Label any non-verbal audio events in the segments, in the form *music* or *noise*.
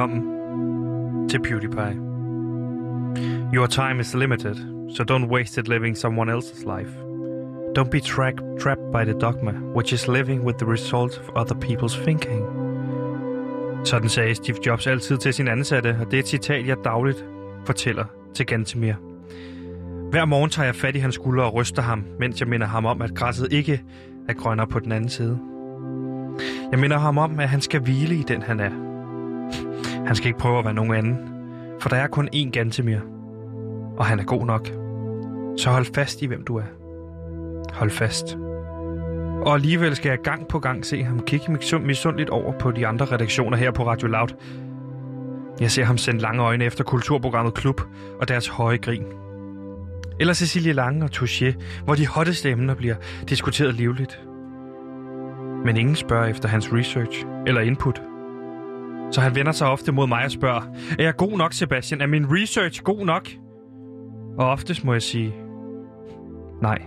Velkommen til PewDiePie. Your time is limited, so don't waste it living someone else's life. Don't be tra- trapped by the dogma, which is living with the results of other people's thinking. Sådan sagde Steve Jobs altid til sin ansatte, og det er et citat, jeg dagligt fortæller til Gantemir. Hver morgen tager jeg fat i hans skulder og ryster ham, mens jeg minder ham om, at græsset ikke er grønnere på den anden side. Jeg minder ham om, at han skal hvile i den, han er. Han skal ikke prøve at være nogen anden, for der er kun én Gantemir, og han er god nok. Så hold fast i, hvem du er. Hold fast. Og alligevel skal jeg gang på gang se ham kigge misundeligt over på de andre redaktioner her på Radio Loud. Jeg ser ham sende lange øjne efter kulturprogrammet Klub og deres høje grin. Eller Cecilie Lange og Touché, hvor de hotteste emner bliver diskuteret livligt. Men ingen spørger efter hans research eller input. Så han vender sig ofte mod mig og spørger, er jeg god nok, Sebastian? Er min research god nok? Og oftest må jeg sige, nej.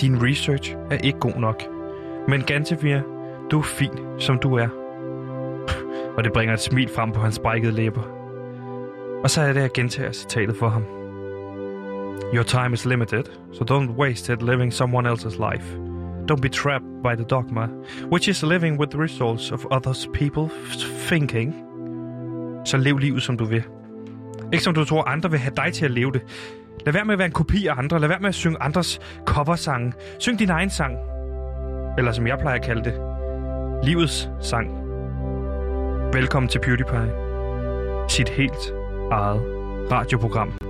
Din research er ikke god nok. Men Gantevir, du er fin, som du er. Og det bringer et smil frem på hans brækkede læber. Og så er det, jeg gentager citatet for ham. Your time is limited, so don't waste it living someone else's life. Don't be trapped by the dogma, which is living with the results of others people's thinking. Så lev livet, som du vil. Ikke som du tror, andre vil have dig til at leve det. Lad være med at være en kopi af andre. Lad være med at synge andres coversange. Syng din egen sang. Eller som jeg plejer at kalde det, livets sang. Velkommen til PewDiePie. Sit helt eget radioprogram.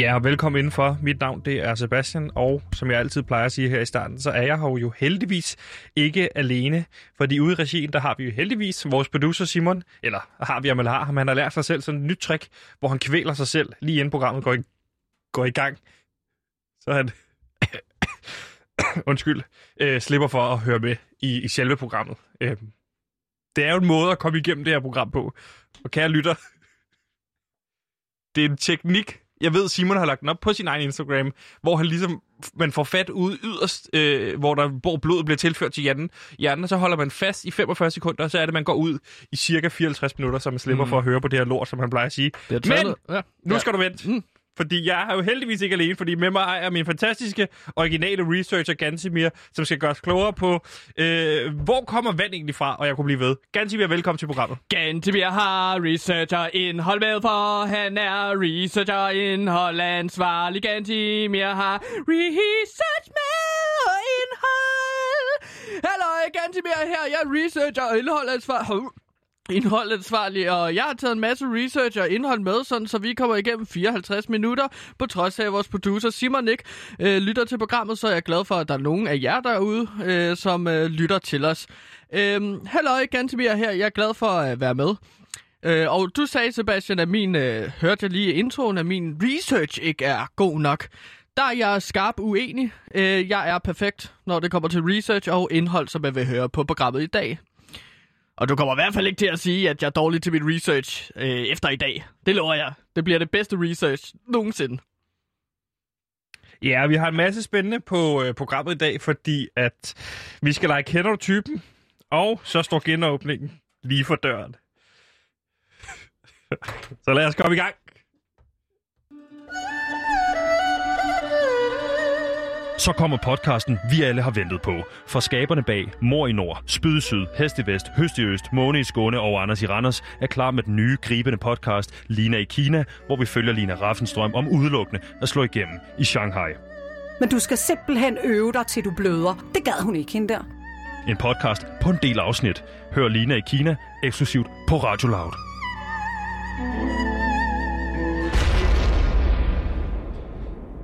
Ja, og velkommen indenfor. Mit navn det er Sebastian, og som jeg altid plejer at sige her i starten, så er jeg her jo heldigvis ikke alene. Fordi ude i regien, der har vi jo heldigvis vores producer Simon, eller har vi ham eller har ham, han har lært sig selv sådan et nyt trick, hvor han kvæler sig selv lige inden programmet går i, går i gang. Så han, *coughs* undskyld, øh, slipper for at høre med i, i selve programmet. Øh, det er jo en måde at komme igennem det her program på. Og kære lytter, *laughs* det er en teknik, jeg ved, Simon har lagt den op på sin egen Instagram, hvor han ligesom, man får fat ud yderst, øh, hvor, der, hvor blodet bliver tilført til hjernen. hjernen, så holder man fast i 45 sekunder, og så er det, man går ud i cirka 54 minutter, så man slipper mm. for at høre på det her lort, som han plejer at sige. Men ja. nu skal du vente. Mm. Fordi jeg er jo heldigvis ikke alene, fordi med mig er min fantastiske, originale researcher Gansimir, som skal gøre os klogere på, øh, hvor kommer vand egentlig fra, og jeg kunne blive ved. Gansimir, velkommen til programmet. Gansimir har researcher indhold med, for han er researcher indhold ansvarlig. Gansimir har research med og indhold. Hallo, Gansimir her. Jeg er researcher og indhold ansvarlig indholdansvarlig, og jeg har taget en masse research og indhold med, sådan, så vi kommer igennem 54 minutter, på trods af at vores producer Simon ikke øh, lytter til programmet, så er jeg glad for, at der er nogen af jer derude, øh, som øh, lytter til os. Øh, Hallo, Gantemir her, jeg er glad for at være med. Øh, og du sagde, Sebastian, at min, øh, hørte jeg lige introen, at min research ikke er god nok. Der er jeg skarp uenig. Øh, jeg er perfekt, når det kommer til research og indhold, som jeg vil høre på programmet i dag. Og du kommer i hvert fald ikke til at sige, at jeg er dårlig til mit research øh, efter i dag. Det lover jeg. Det bliver det bedste research nogensinde. Ja, vi har en masse spændende på øh, programmet i dag, fordi at vi skal lege Kender du typen? Og så står genåbningen lige for døren. *laughs* så lad os komme i gang. Så kommer podcasten, vi alle har ventet på. For skaberne bag Mor i Nord, Spyd i Syd, Hest i Vest, Høst i Øst, Måne i Skåne og Anders i Randers er klar med den nye, gribende podcast Lina i Kina, hvor vi følger Lina Raffenstrøm om udelukkende at slå igennem i Shanghai. Men du skal simpelthen øve dig, til du bløder. Det gad hun ikke, hende der. En podcast på en del afsnit. Hør Lina i Kina eksklusivt på Radio Loud.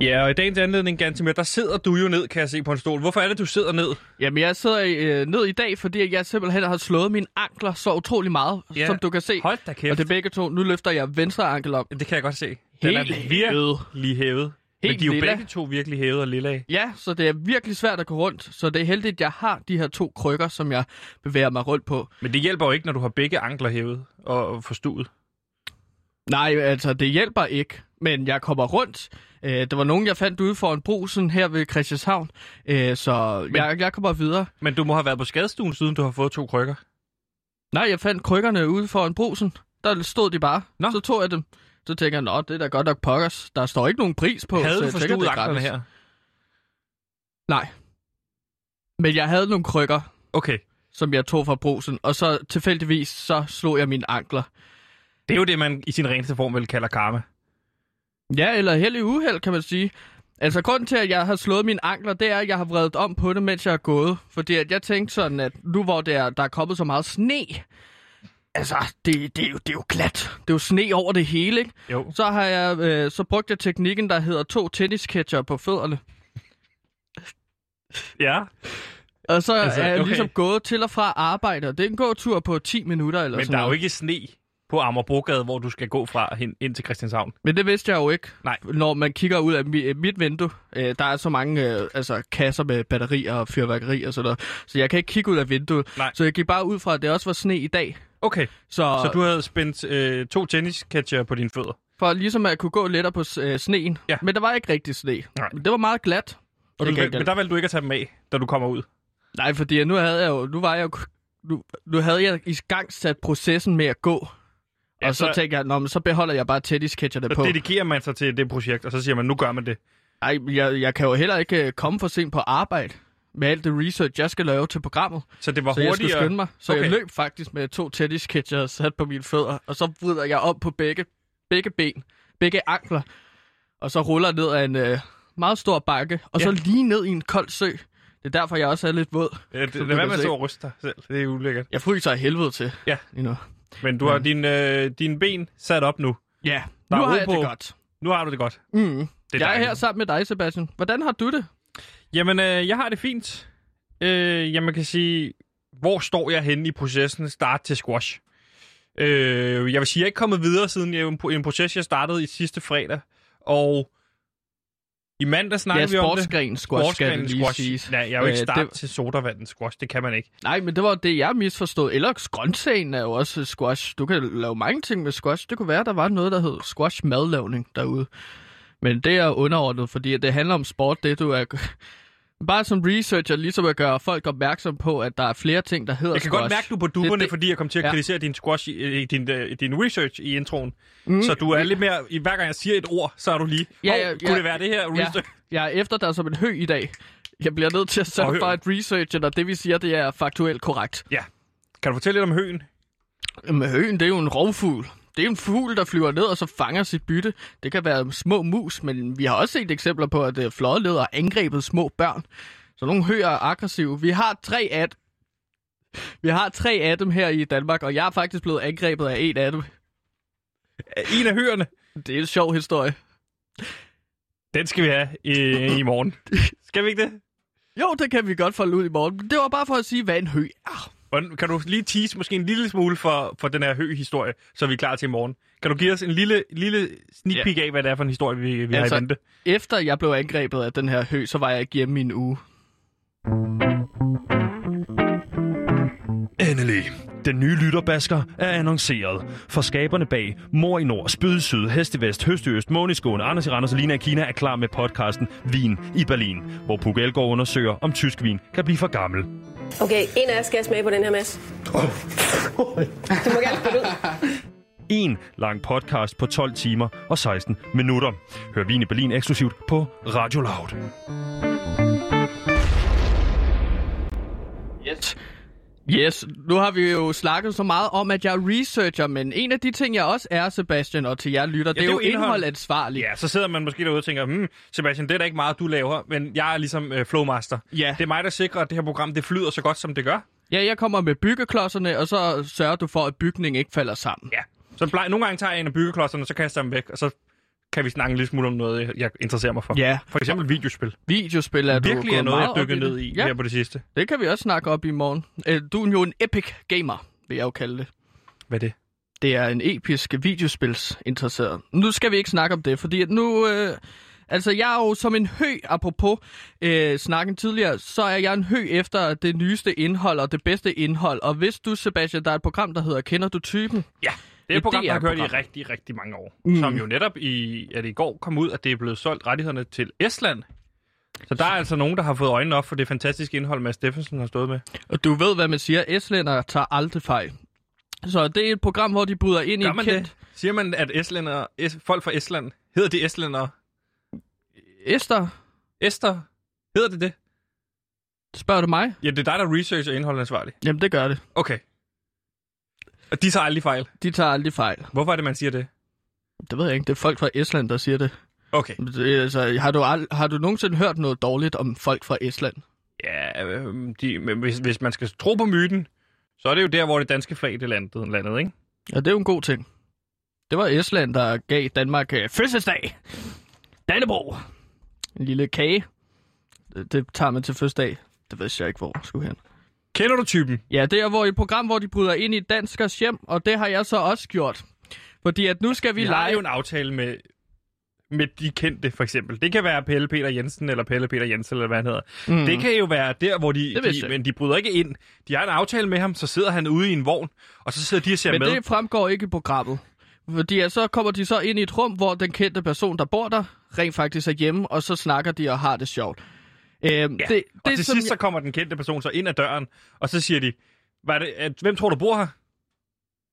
Ja, og i dagens anledning, Gantimer, der sidder du jo ned, kan jeg se på en stol. Hvorfor er det, du sidder ned? Jamen, jeg sidder øh, ned i dag, fordi jeg simpelthen har slået mine ankler så utrolig meget, Ja, som du kan se. Hold da kæft. Og det er begge to. Nu løfter jeg venstre ankel op. Det kan jeg godt se. Den er Helt virkelig hævet. Men Helt de er jo lilla. begge to virkelig hævet og lilla af. Ja, så det er virkelig svært at gå rundt. Så det er heldigt, at jeg har de her to krykker, som jeg bevæger mig rundt på. Men det hjælper jo ikke, når du har begge ankler hævet og forstuet. Nej, altså, det hjælper ikke. Men jeg kommer rundt. Øh, der var nogen, jeg fandt ude for en brusen her ved Christianshavn. Øh, så Men... jeg, jeg kommer videre. Men du må have været på skadestuen, siden du har fået to krykker. Nej, jeg fandt krykkerne ude for en brusen. Der stod de bare. Nå. Så tog jeg dem. Så tænker jeg, nå, det er da godt nok pokkers. Der står ikke nogen pris på. Havde så du anklerne gratis. her? Nej. Men jeg havde nogle krykker, Okay. som jeg tog fra brusen. Og så tilfældigvis, så slog jeg mine ankler. Det er jo det, man i sin reneste form vil kalder karma. Ja, eller held i uheld, kan man sige. Altså, grunden til, at jeg har slået mine ankler, det er, at jeg har vredet om på det, mens jeg er gået. Fordi at jeg tænkte sådan, at nu hvor der, er, der er kommet så meget sne, altså, det, det, er jo, det er jo glat. Det er jo sne over det hele, ikke? Jo. Så har jeg, øh, så brugt jeg teknikken, der hedder to tennisketcher på fødderne. Ja. Og så Altså, er jeg okay. ligesom gået til og fra arbejde, og det er en gåtur på 10 minutter eller Men sådan der er jo noget. ikke sne på Amagerbrogade, hvor du skal gå fra hen ind til Christianshavn. Men det vidste jeg jo ikke, Nej. når man kigger ud af mi- mit vindue. Øh, der er så mange øh, altså, kasser med batterier og fyrværkeri og sådan noget, så jeg kan ikke kigge ud af vinduet. Nej. Så jeg gik bare ud fra, at det også var sne i dag. Okay, Så, så du havde spændt øh, to tennisketcher på dine fødder. for ligesom at kunne gå lettere på øh, sneen. Ja. Men der var ikke rigtig sne. Nej. Det var meget glat. Og du, men der valgte du ikke at tage dem af, da du kommer ud. Nej, fordi nu havde jeg jo, nu var jeg jo, nu, nu havde jeg i gang sat processen med at gå. Ja, og så, så- tænker jeg, Nå, men så beholder jeg bare tennisketcherne Så på. dedikerer man sig til det projekt, og så siger man, nu gør man det. Ej, jeg, jeg kan jo heller ikke øh, komme for sent på arbejde med alt det research, jeg skal lave til programmet. Så det var Så jeg skulle hurtigere. skynde mig. Så okay. Jeg løb faktisk med to tennisketcher sat på mine fødder, og så vrider jeg op på begge, begge ben, begge ankler, og så ruller ned ad en øh, meget stor bakke, og Ja. så lige ned i en kold sø. Det er derfor, jeg også er lidt våd. Ja, det, Så lad være med at ryste dig selv. Det er ulækkert. Jeg fryser af helvede til. Ja. You know. Men du har dine, øh, dine ben sat op nu. Ja, Der nu er har ro jeg på. det godt. Nu har du det godt. Mm. Det Jeg er dejligt. her sammen med dig, Sebastian. Hvordan har du det? Jamen, øh, jeg har det fint. Øh, jeg man kan sige, hvor står jeg henne i processen start til squash? Øh, jeg vil sige, jeg er ikke kommet videre siden jeg, en proces, jeg startede i sidste fredag. Og i mandag Ja, snakkede vi om det. sportsgren squash, skal Sportsgrenen lige squash. siges. Nej, jeg er jo ikke Øh, start det- til sodavand squash. Det kan man ikke. Nej, men det var det, jeg misforstod. Eller grøntsagen er jo også squash. Du kan lave mange ting med squash. Det kunne være, der var noget, der hed squash madlavning derude. Men det er underordnet, fordi det handler om sport, det du er... Bare som researcher, ligesom at gøre folk opmærksom på, at der er flere ting, der hedder Jeg kan squash. godt mærke, du er på duberne, Det- det- fordi jeg kom til at Ja. kritisere din squash, i, din, øh, din research i introen. Mm. Så du er lidt mere, i hver gang jeg siger et ord, så er du lige, Ja, "Hov, ja, kunne ja. det være det her Ja, research? jeg er efter dig som en hø i dag. Jeg bliver nødt til at sørge for, at researchen og det, vi siger, det er faktuelt korrekt. Ja. Kan du fortælle lidt om høen? Men høen, det er jo en rovfugl. Det er en fugl, der flyver ned og så fanger sit bytte. Det kan være små mus, men vi har også set eksempler på, at øh, flådeleder har angrebet små børn. Så nogle høer er aggressive. Vi har tre af vi har tre af dem her i Danmark, og jeg er faktisk blevet angrebet af en af dem. En af høerne. Det er en sjov historie. Den skal vi have i, i morgen. *laughs* Skal vi ikke det? Jo, det kan vi godt folde ud i morgen. Det var bare for at sige, hvad en hø er. Og kan du lige tease måske en lille smule for, for den her hø-historie, så vi er klar til i morgen? Kan du give os en lille, lille sneak peek af, hvad det er for en historie, vi, vi altså, har Altså- i vente? Efter jeg blev angrebet af den her hø, så var jeg ikke hjemme i en uge. Endelig. Den nye lytterbasker er annonceret. For skaberne bag Mor i Nord, Spyd i Syd, Hest i Vest, Høst i Øst, Måne i Skåne, Anders i Randers og Lina i Kina er klar med podcasten Vin i Berlin, hvor Puk Elgård undersøger, om tysk vin kan blive for gammel. Okay, en af jer skal smage på den her masse. Du må gerne spille ud. En lang podcast på 12 timer og 16 minutter. Hør Vin i Berlin eksklusivt på Radio Loud. Yes. Yes, nu har vi jo snakket så meget om, at jeg er researcher, men en af de ting, jeg også er, Sebastian, og til jer lytter, ja, det er jo indhold. indholdansvarlig. Ja, så sidder man måske derude og tænker, hmm, Sebastian, det er da ikke meget, du laver, men jeg er ligesom øh, flowmaster. Ja. Det er mig, der sikrer, at det her program det flyder så godt, som det gør. ja, jeg kommer med byggeklodserne, og så sørger du for, at bygningen ikke falder sammen. Ja. Så plej, nogle gange tager jeg en af byggeklodserne, så kaster jeg dem væk, og så kan vi snakke en lille smule om noget, jeg interesserer mig for. Ja. For eksempel videospil. Videospil er du Virkelig er noget, jeg det. ned i Ja, her på det sidste. det kan vi også snakke op i morgen. Øh, Du er jo en epic gamer, vil jeg jo kalde det. Hvad er det? Det er en episk videospilsinteresseret. Nu skal vi ikke snakke om det, fordi at nu... Øh, altså, jeg er jo som en hø, apropos øh, snakken tidligere, så er jeg en hø efter det nyeste indhold og det bedste indhold. Og hvis du, Sebastian, der er et program, der hedder Kender du typen? Ja. Det er et program, der har kørt i rigtig, rigtig mange år. Mm. Som jo netop i, at i går kom ud, at det er blevet solgt rettighederne til Estland. Så der er altså nogen, der har fået øjnene op for det fantastiske indhold, Mads Steffensen har stået med. Og du ved, hvad man siger. Estlænder tager aldrig fejl. Så det er et program, hvor de bryder ind Gør i man kendt... det? Siger man, at estlænder, es, folk fra Estland, hedder de estlænder? Esther, Ester? Hedder det det? spørger du mig? Ja, det er dig, der er research og indholdansvarlig. Jamen, det gør det. Okay. Og de tager aldrig fejl. De tager aldrig fejl. Hvorfor er det, man siger det? Det ved jeg ikke. Det er folk fra Estland, der siger det. Okay. det altså, har, du ald- har du nogensinde hørt noget dårligt om folk fra Estland? Ja, øh, de, men hvis, hvis man skal tro på myten, så er det jo der, hvor det danske flag det landede, landet, ikke? Ja, det er jo en god ting. Det var Estland, der gav Danmark øh, fødselsdag. Dannebro. En lille kage. Det, det tager man til fødselsdag. Det ved jeg ikke, hvor skulle hen. Kender du typen? Ja, det er hvor et program, hvor de bryder ind i danskers hjem, og det har jeg så også gjort. Fordi at nu skal vi, har lege... jo en aftale med, med de kendte, for eksempel. Det kan være Pelle Peter Jensen, eller Pelle Peter Jensen, eller hvad han hedder. Mm. Det kan jo være der, hvor de, de jeg. men de bryder ikke ind. De har en aftale med ham, så sidder han ude i en vogn, og så sidder de og ser Men med. det fremgår ikke i programmet. Fordi at så kommer de så ind i et rum, hvor den kendte person, der bor der, rent faktisk er hjemme, og så snakker de og har det sjovt. Øhm, ja, det, det, og til sidst så kommer den kendte person så ind ad døren, og så siger de, Hvad det, at, hvem tror du bor her?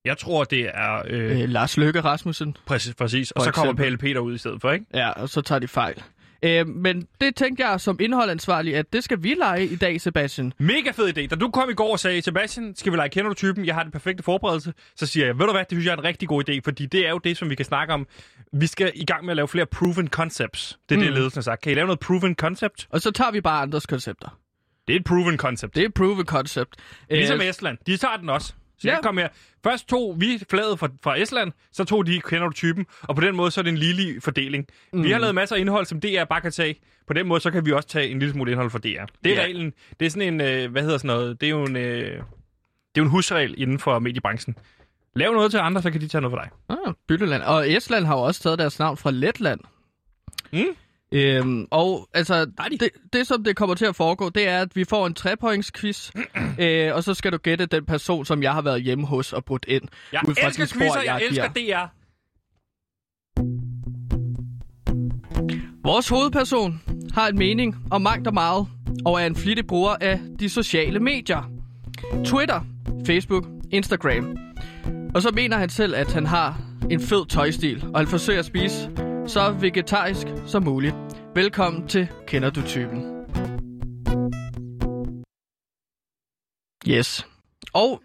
Jeg tror, det er... Øh, Øh, Lars Løkke Rasmussen. præcis, præcis. Og så kommer. Pelle Peter ud i stedet for, ikke? Ja, og så tager de fejl. Øh, men det tænkte jeg som indholdansvarlig, at det skal vi lege i dag, Sebastian. Mega fed idé. Da du kom i går og sagde, Sebastian, skal vi lege kender du typen? Jeg har den perfekte forberedelse. Så siger jeg, ved du hvad, det synes jeg er en rigtig god idé, fordi det er jo det, som vi kan snakke om. Vi skal i gang med at lave flere proven concepts. Det er mm. det, ledelsen har sagt. Kan I lave noget proven concept? Og så tager vi bare andres koncepter. Det er et proven concept. Det er et proven concept. Ligesom Øh, Estland. De tager den også. Så Ja. jeg kom her. Først tog vi flaget fra, fra Estland, så tog de kender du typen, og på den måde så er det en lille fordeling. Mm. Vi har lavet masser af indhold, som DR bare kan tage. På den måde så kan vi også tage en lille smule indhold fra DR. Det er Ja. ja. reglen. Det er sådan en, øh, hvad hedder sådan noget, det er jo en, øh, det er jo en husregel inden for mediebranchen. Lav noget til andre, så kan de tage noget for dig. Ah, Bytteland. Og Estland har jo også taget deres navn fra Letland. Mm. Øhm, og altså, det, det som det kommer til at foregå, det er, at vi får en trepointsquiz, *clears throat* øh, og så skal du gætte den person, som jeg har været hjemme hos og brudt ind. Jeg ud fra elsker quizzer, jeg jeg elsker. DR. Vores hovedperson har en mening om mangt og meget, og er en flittig bruger af de sociale medier. Twitter, Facebook, Instagram. Og så mener han selv, at han har en fed tøjstil, og han forsøger at spise så vegetarisk som muligt. Velkommen til Kender du typen? Yes. Og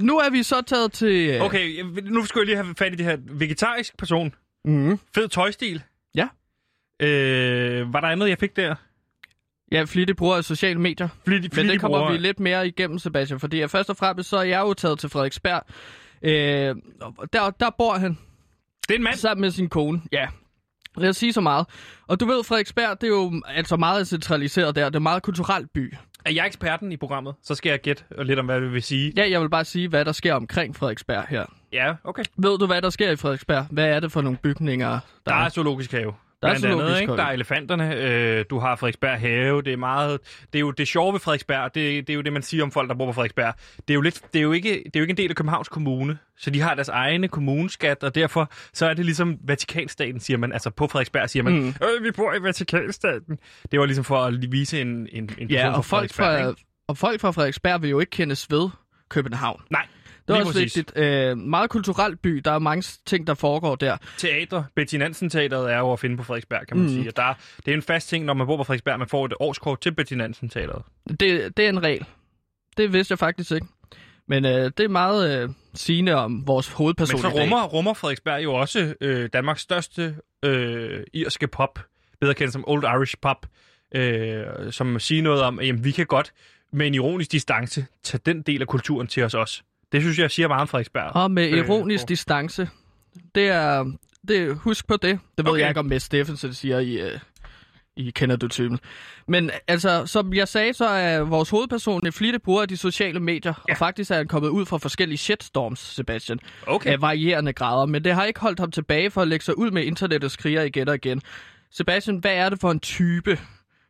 nu er vi så taget til... øh, Okay, nu skal jeg lige have fat i det her vegetarisk person. Mm. Fed tøjstil. Ja. Øh, var der andet, jeg fik der? Ja, flittig bruger af sociale medier. Flittig, Men det kommer vi lidt mere igennem, Sebastian, fordi først og fremmest så er jeg jo taget til Frederiksberg. Øh, der, der bor han Det er en mand. sammen med sin kone. Ja, lad os sige så meget. Og du ved, Frederiksberg, det er jo altså meget centraliseret der. Det er en meget kulturelt by. Er jeg eksperten i programmet? Så skal jeg gætte lidt om, hvad det vil sige. Ja, jeg vil bare sige, hvad der sker omkring Frederiksberg her. Ja, okay. Ved du, hvad der sker i Frederiksberg? Hvad er det for nogle bygninger? Der er zoologisk have. Der er Blandt andet, ikke? Der er elefanterne, øh, du har Frederiksberg Have, det er meget... Det er jo det sjove ved Frederiksberg, det, det er jo det, man siger om folk, der bor på Frederiksberg. Det er jo, lidt, det er jo, ikke, det er jo ikke en del af Københavns Kommune, så de har deres egne kommuneskat, og derfor så er det ligesom Vatikanstaten, siger man. Altså på Frederiksberg siger man, mm. øh, vi bor i Vatikanstaten. Det var ligesom for at vise en, en, en person Ja, fra og folk, fra, ikke? og folk fra Frederiksberg vil jo ikke kendes ved København. Nej, er lige også præcis. vigtigt. Øh, meget kulturelt by. Der er mange ting, der foregår der. Teater, Betty Nansen Teateret er jo at finde på Frederiksberg, kan man mm. sige. Og der, det er en fast ting, når man bor på Frederiksberg, man får et årskort til Betty Nansen Teateret. Det, det er en regel. Det vidste jeg faktisk ikke. Men øh, det er meget øh, sigende om vores hovedperson Men så rummer, rummer Frederiksberg jo også øh, Danmarks største øh, irske pop, bedre kendt som Old Irish Pop, øh, som siger noget om, at jamen, vi kan godt med en ironisk distance tage den del af kulturen til os også. Det synes jeg siger meget om Frederiksberg. Og med Øh, ironisk hvor- distance. Det er, det, husk på det. Det ved Okay. jeg ikke, om Mads Steffensen siger i, øh, i Kender du typen. Men altså, som jeg sagde, så er vores hovedperson en flittig bruger af de sociale medier. Ja. Og faktisk er han kommet ud fra forskellige shitstorms, Sebastian. Okay. Af varierende grader. Men det har ikke holdt ham tilbage for at lægge sig ud med internettets kriger igen og igen. Sebastian, hvad er det for en type,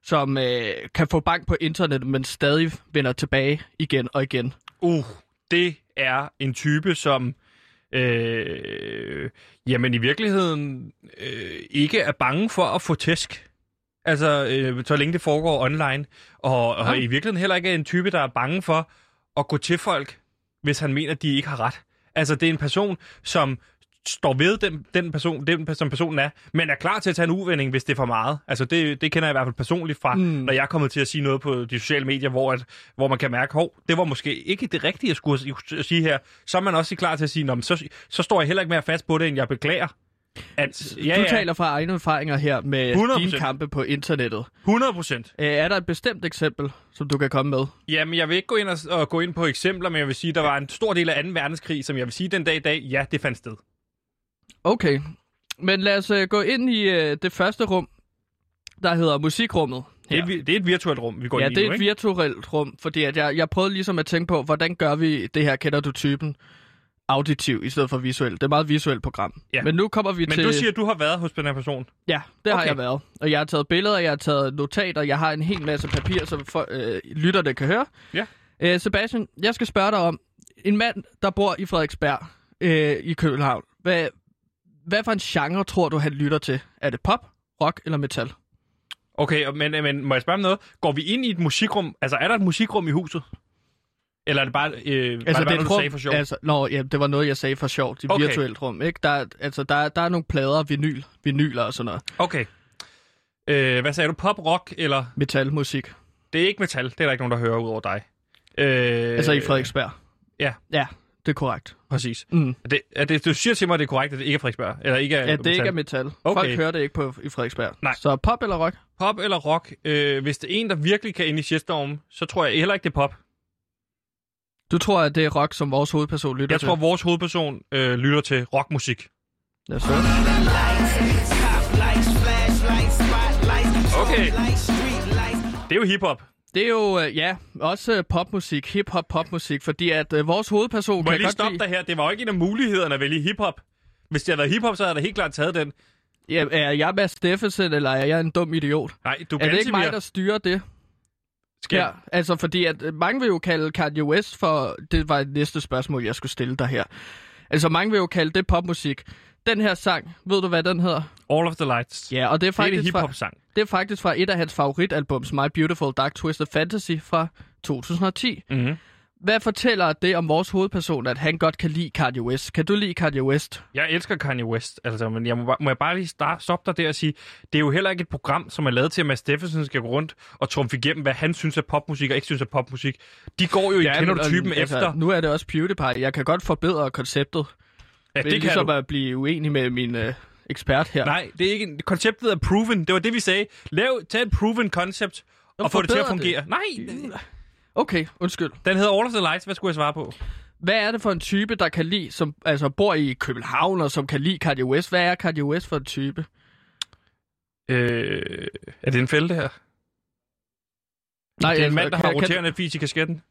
som øh, kan få bank på internettet, men stadig vender tilbage igen og igen? Uh, det er en type, som øh, jamen i virkeligheden øh, ikke er bange for at få tæsk. Altså, øh, så længe det foregår online. Og, og Ja. i virkeligheden heller ikke er en type, der er bange for at gå til folk, hvis han mener, at de ikke har ret. Altså, det er en person, som står ved den, den person, den, som personen er, men er klar til at tage en uvending, hvis det er for meget. Altså, det, det kender jeg i hvert fald personligt fra, mm. når jeg er kommet til at sige noget på de sociale medier, hvor, at, hvor man kan mærke, hov, det var måske ikke det rigtige, jeg skulle at sige her. Så er man også klar til at sige, "Nå, men så, så står jeg heller ikke mere fast på det, end jeg beklager. At, ja, du ja, taler fra egne erfaringer her med 100%. dine kampe på internettet. 100 procent. Er der et bestemt eksempel, som du kan komme med? Jamen, jeg vil ikke gå ind og, og gå ind på eksempler, men jeg vil sige, der var en stor del af 2. verdenskrig, som jeg vil sige den dag i dag, ja, det fandt sted. Okay, men lad os øh, gå ind i øh, det første rum, der hedder musikrummet. Det er, det er et virtuelt rum, vi går Ja, ind i det er nu, et ikke? virtuelt rum, fordi at jeg, jeg prøvede ligesom at tænke på, hvordan gør vi det her, kender du typen, auditiv i stedet for visuelt. Det er et meget visuelt program. Ja. Men nu kommer vi Men til... du siger, at du har været hos den her person. Ja, det har Okay. jeg været. Og jeg har taget billeder, jeg har taget notater, jeg har en hel masse papir, som for, øh, lytterne kan høre. Ja. Øh, Sebastian, jeg skal spørge dig om, en mand, der bor i Frederiksberg øh, i København, hvad, hvad for en genre tror du, han lytter til? Er det pop, rock eller metal? Okay, men, men må jeg spørge om noget? Går vi ind i et musikrum? Altså, er der et musikrum i huset? Eller er det bare, øh, altså, var det bare det noget, et du sagde for sjov? Altså, nå, ja, det var noget, jeg sagde for sjov. Det Okay. virtuelt rum, ikke? Der, er- altså, der, er- der er nogle plader, vinyl, vinyler og sådan noget. Okay. Øh, hvad sagde du? Pop, rock, eller... Metalmusik. Det er ikke metal, det er der ikke nogen, der hører ud over dig. Øh, Altså i Frederiksberg. ja. Ja, det er korrekt. Præcis. Mm. Er det, er det, du siger til mig, at det er korrekt, at det ikke er Frederiksberg? Eller ikke er Ja, det metal? ikke er metal. Okay. Folk hører det ikke på i Frederiksberg. Nej. Så pop eller rock? Pop eller rock? Øh, hvis det er en, der virkelig kan ind i shitstorm, så tror jeg heller ikke, det er pop. Du tror, at det er rock, som vores hovedperson lytter Jeg til? tror, vores hovedperson øh, lytter til rockmusik. Ja, så. Okay. Det er jo hiphop. Det er jo, øh, ja, også øh, popmusik, hip-hop popmusik, fordi at øh, vores hovedperson Må kan jeg lige stoppe lide... dig her? Det var jo ikke en af mulighederne at vælge hiphop. Hvis det havde været hiphop, så havde jeg da helt klart taget den. Ja, er jeg Mads Steffensen, eller er jeg en dum idiot? Nej, du Er det ikke mig, der styrer det? Skal... Ja, altså fordi at øh, mange vil jo kalde Kanye West for... Det var et næste spørgsmål, jeg skulle stille dig her. Altså mange vil jo kalde det popmusik. Den her sang, ved du hvad den hedder? All of the Lights. Ja, og det er det er en faktisk, fra, det er faktisk fra et af hans favoritalbums, My Beautiful Dark Twisted Fantasy fra 2010. Mm-hmm. Hvad fortæller det om vores hovedperson, at han godt kan lide Kanye West? Kan du lide Kanye West? Jeg elsker Kanye West, altså, men jeg må, bare- må jeg bare lige start, stoppe dig der og sige, det er jo heller ikke et program, som er lavet til, at Mads Steffensen skal gå rundt og trumfe igennem, hvad han synes er popmusik og ikke synes er popmusik. De går jo, ja, kender du men, typen altså, efter. Nu er det også PewDiePie. Jeg kan godt forbedre konceptet. Ja, Det det kan du. at blive uenig med min øh, ekspert her. Nej, det er ikke, konceptet er proven. Det var det, vi sagde. Lav, tag et proven concept og få det til at forbedre det. fungere. Nej, Okay, undskyld. den hedder All of the Lights. Hvad skulle jeg svare på? Hvad er det for en type, der kan lide, som altså bor i København og som kan lide Kanye West? Hvad er Kanye West for en type? Øh, er det en fælde, her? Nej, det er en altså, mand, der kan- har kan- roterende fis i kasketten.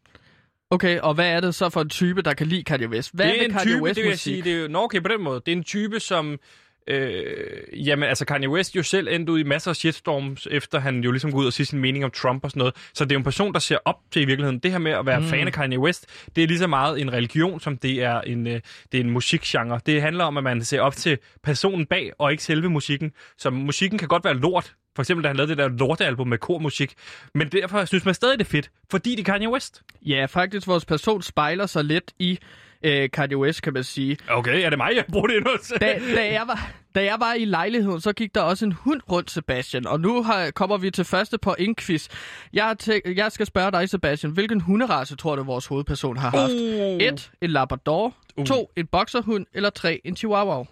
Okay, og hvad er det så for en type, der kan lide Kanye West? Hvad det er med en Kanye type, West det vil jeg sige. Det er jo, nå, okay, på den måde. Det er en type, som... Øh, jamen, altså Kanye West jo selv endte ud i masser af shitstorms, efter han jo ligesom går ud og siger sin mening om Trump og sådan noget. Så det er jo en person, der ser op til i virkeligheden. Det her med at være mm. fan af Kanye West, det er lige så meget en religion, som det er en, øh, det er en musikgenre. Det handler om, at man ser op til personen bag, og ikke selve musikken. Så musikken kan godt være lort. For eksempel, da han lavede det der lortealbum med kormusik. Men derfor synes man stadig, det er fedt, fordi det er Kanye West. Ja, faktisk, vores person spejler sig lidt i øh, Kanye West, kan man sige. Okay, er det mig, jeg bruger det endnu? Da, da, jeg var, da jeg var i lejligheden, så gik der også en hund rundt, Sebastian. Og nu har, kommer vi til første på quiz. Jeg, jeg skal spørge dig, Sebastian, hvilken hunderace tror du, vores hovedperson har haft? Uh. Et, en Labrador. Uh. To, en boxerhund. Eller tre, en Chihuahua.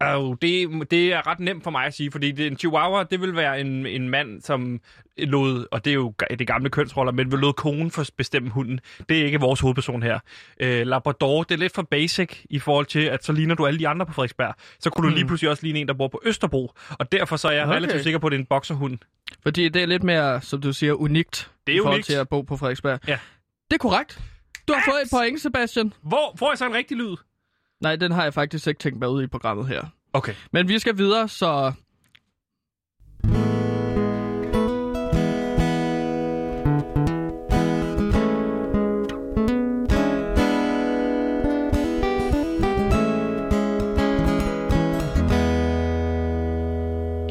Oh, det, det er ret nemt for mig at sige, fordi det, en chihuahua, det vil være en, en mand, som lod, og det er jo det gamle kønsroller, men vil lod konen for bestemme hunden. Det er ikke vores hovedperson her. Øh, Labrador, det er lidt for basic i forhold til, at så ligner du alle de andre på Frederiksberg. Så kunne du lige pludselig også ligne en, der bor på Østerbro. Og derfor så er jeg okay. relativt sikker på, at det er en bokserhund. Fordi det er lidt mere, som du siger, unikt. Det er i forhold unikt. til at bo på Frederiksberg. Ja. Det er korrekt. Du har fået et point, Sebastian. Hvor får jeg så en rigtig lyd? Nej, den har jeg faktisk ikke tænkt mig ud i programmet her. Okay. Men vi skal videre, så...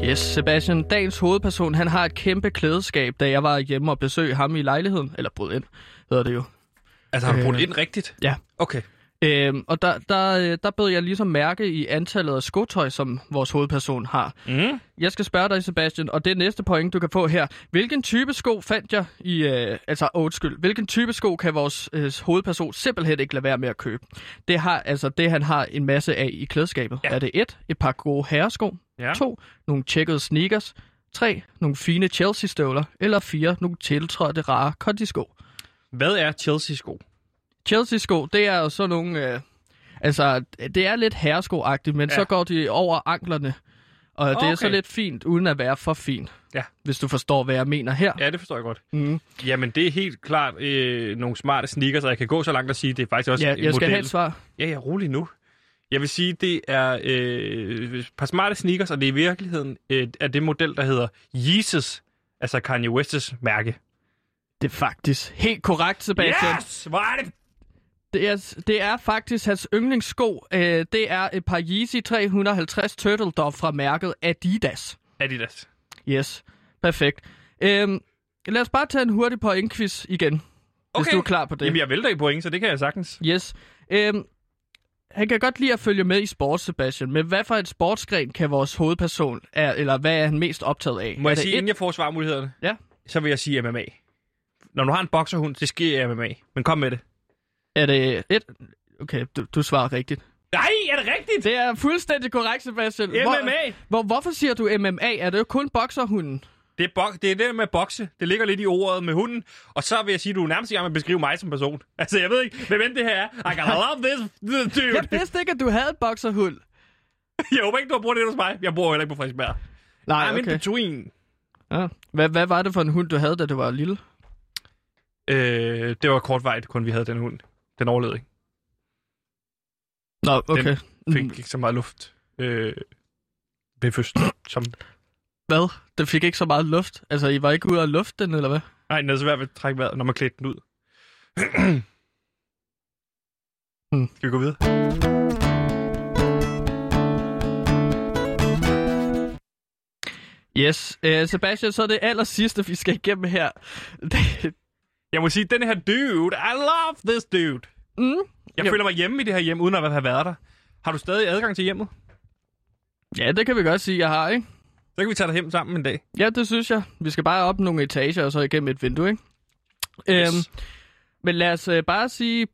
Yes, Sebastian, dagens hovedperson, han har et kæmpe klædeskab, da jeg var hjemme og besøgte ham i lejligheden. Eller brød ind, hedder det jo. Altså, har han brugt øh, ind rigtigt? Ja. Okay. Øhm, og der, der, øh, der bød jeg ligesom mærke i antallet af skotøj, som vores hovedperson har. Mm. Jeg skal spørge dig, Sebastian, og det er næste point, du kan få her. Hvilken type sko fandt jeg i... Øh, altså, undskyld. Hvilken type sko kan vores øh, hovedperson simpelthen ikke lade være med at købe? Det har altså det, han har en masse af i klædeskabet. Ja. Er det et, et par gode herresko? Ja. To, nogle tjekkede sneakers? Tre, nogle fine Chelsea-støvler? Eller fire, nogle tiltrådte rare kondisko? Hvad er Chelsea-sko? Chelsea-sko, det er jo sådan nogle... Øh, altså, det er lidt herresko-agtigt, men Ja. så går de over anklerne. Og det er så Okay. lidt fint, uden at være for fint. Ja. Hvis du forstår, hvad jeg mener her. Ja, det forstår jeg godt. Mm. Jamen, det er helt klart øh, nogle smarte sneakers, og jeg kan gå så langt at sige, det er faktisk også Ja, en jeg skal model. have et svar. Ja, ja, rolig nu. Jeg vil sige, det er øh, et par smarte sneakers, og det er i virkeligheden øh, er det model, der hedder Yeezus, altså Kanye West's mærke. Det er faktisk helt korrekt, Sebastian. Yes! Hvor er det? Det, er, det er faktisk hans yndlingssko. Øh, det er et par Yeezy 350 Turtle Dove fra mærket Adidas. Adidas. Yes, perfekt. Øhm, lad os bare tage en hurtig pointquiz igen, okay. hvis du er klar på det. Jamen, jeg vælter i point, så det kan jeg sagtens. Yes. Øhm, han kan godt lide at følge med i sport, Sebastian, men hvad for et sportsgren kan vores hovedperson, er, eller hvad er han mest optaget af? Må er jeg sige, et- inden jeg får svarmulighederne, Ja. så vil jeg sige MMA. Når du har en bokserhund, det sker MMA. Men kom med det. Er det et? Okay, du, du svarer rigtigt. Nej, er det rigtigt? Det er fuldstændig korrekt, Sebastian. Hvor, MMA. hvor, hvorfor siger du MMA? Er det jo kun bokserhunden? Det er, bok- det er det med bokse. Det ligger lidt i ordet med hunden. Og så vil jeg sige, at du er nærmest i gang med at beskrive mig som person. *laughs* Altså, jeg ved ikke, hvem end det her er. I gotta love this, dude. Jeg vidste ikke, at du havde et bokserhund. *laughs* Jeg håber ikke, du har brugt det hos mig. Jeg bor heller ikke på Frederiksberg. Nej, I'm in okay. between. Ja. Hvad, hvad var det for en hund, du havde, da du var lille? Øh, det var kortvejt, kun vi havde den hund. Den overlevede ikke. Nå, okay. Fik Mm, ikke så meget luft øh, ved fødslen. Som... Hvad? Det fik ikke så meget luft. Altså, I var ikke ude at lufte den, eller hvad? Nej, den er svært ved at trække vejret, når man klædte den ud. Hmm. Skal vi gå videre? Yes. Uh, Sebastian, så er det aller sidste, vi skal igennem her. *laughs* Det, Jeg må sige, den her dude, I love this dude. mm, Jeg Jo. føler mig hjemme i det her hjem, uden at have været der. Har du stadig adgang til hjemmet? ja, det kan vi godt sige, jeg har, ikke? Så kan vi tage dig hjem sammen en dag. Ja, det synes jeg. Vi skal bare op nogle etager, og så igennem et vindue, ikke? Yes. Øhm, men lad os øh, bare sige...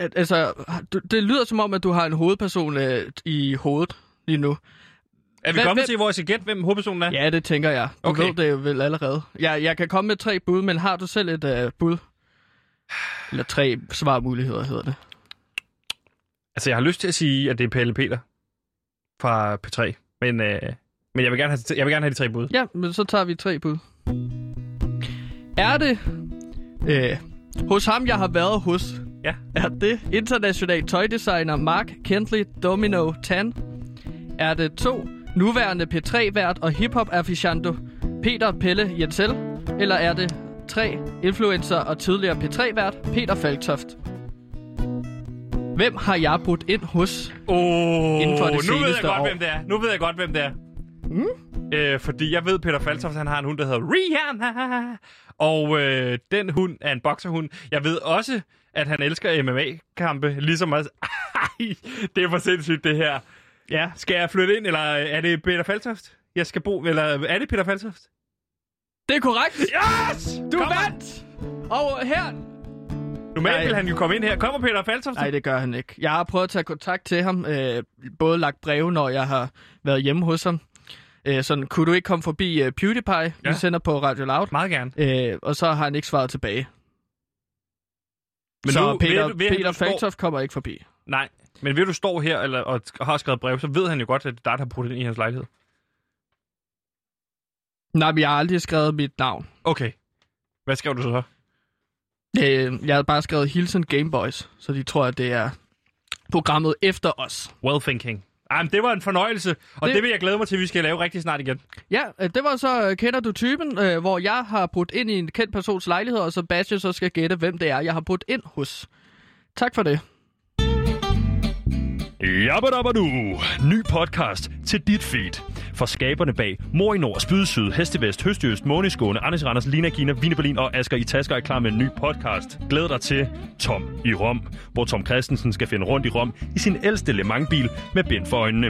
At, altså, du, det lyder som om, at du har en hovedperson øh, i hovedet lige nu. Er vi Hvem- kommet hvem- til, hvor jeg skal gætte, hvem hovedpersonen er? Ja, det tænker jeg. Du Okay. ved det jo vel allerede. Jeg, jeg kan komme med tre bud, men har du selv et øh, bud? Eller tre svarmuligheder, hedder det. Altså, jeg har lyst til at sige, at det er Pelle Peter fra P3. Men, øh, men jeg, vil gerne have, jeg vil gerne have de tre bud. Ja, men så tager vi tre bud. Er det øh, hos ham, jeg har været hos? Ja. Er det international tøjdesigner Mark Kentley Domino Tan? Er det to nuværende P3-vært og hiphop aficionado Peter Pelle Jensel? Eller er det tre influencer og tidligere P3-vært Peter Falktoft? Hvem har jeg brudt ind hos? Oh, Inden for det nu ved jeg godt, år. hvem det er. Nu ved jeg godt, hvem det er. Mm? Øh, fordi jeg ved, Peter Faltoft, han har en hund, der hedder Rihanna. Og øh, den hund er en bokserhund. Jeg ved også, at han elsker MMA-kampe, ligesom os. *laughs* Ej, det er for sindssygt, det her. Ja, Skal jeg flytte ind, eller er det Peter Faltoft? Jeg skal bo, eller er det Peter Faltoft? det er korrekt. Yes! Du Kommer- vandt! Og her Normalt Nej. vil han jo komme ind her. Kommer Peter Faltoft? Nej, det gør han ikke. Jeg har prøvet at tage kontakt til ham, øh, både lagt breve, når jeg har været hjemme hos ham. Øh, sådan, kunne du ikke komme forbi øh, PewDiePie, ja. Vi sender på Radio Loud? Meget gerne. Øh, og så har han ikke svaret tilbage. Men så nu, Peter, ved, ved, Peter Falktoft kommer ikke forbi. Nej, men ved du står her eller, og har skrevet brev, så ved han jo godt, at det er dig, der har brudt ind i hans lejlighed. Nej, men jeg har aldrig skrevet mit navn. Okay. Hvad skrev du så? Øh, jeg har bare skrevet Hilton Gameboys, så de tror, at det er programmet efter os. Well thinking. Ej, men det var en fornøjelse, og det... Det- vil jeg glæde mig til, at vi skal lave rigtig snart igen. Ja, øh, det var så øh, Kender du typen, øh, hvor jeg har brudt ind i en kendt persons lejlighed, og så Bastian så skal gætte, hvem det er, jeg har brudt ind hos. Tak for det. Jabba du. Ny podcast til dit feed. For skaberne bag Mor i Nord, Spyd Syd, Hestevest, Høstjøst, Måneskåne, Anders Randers, Lina Kina, Vine Berlin og Asger i Tasker er klar med en ny podcast. Glæd dig til Tom i Rom, hvor Tom Christensen skal finde rundt i Rom i sin ældste Le Mans-bil med bind for øjnene.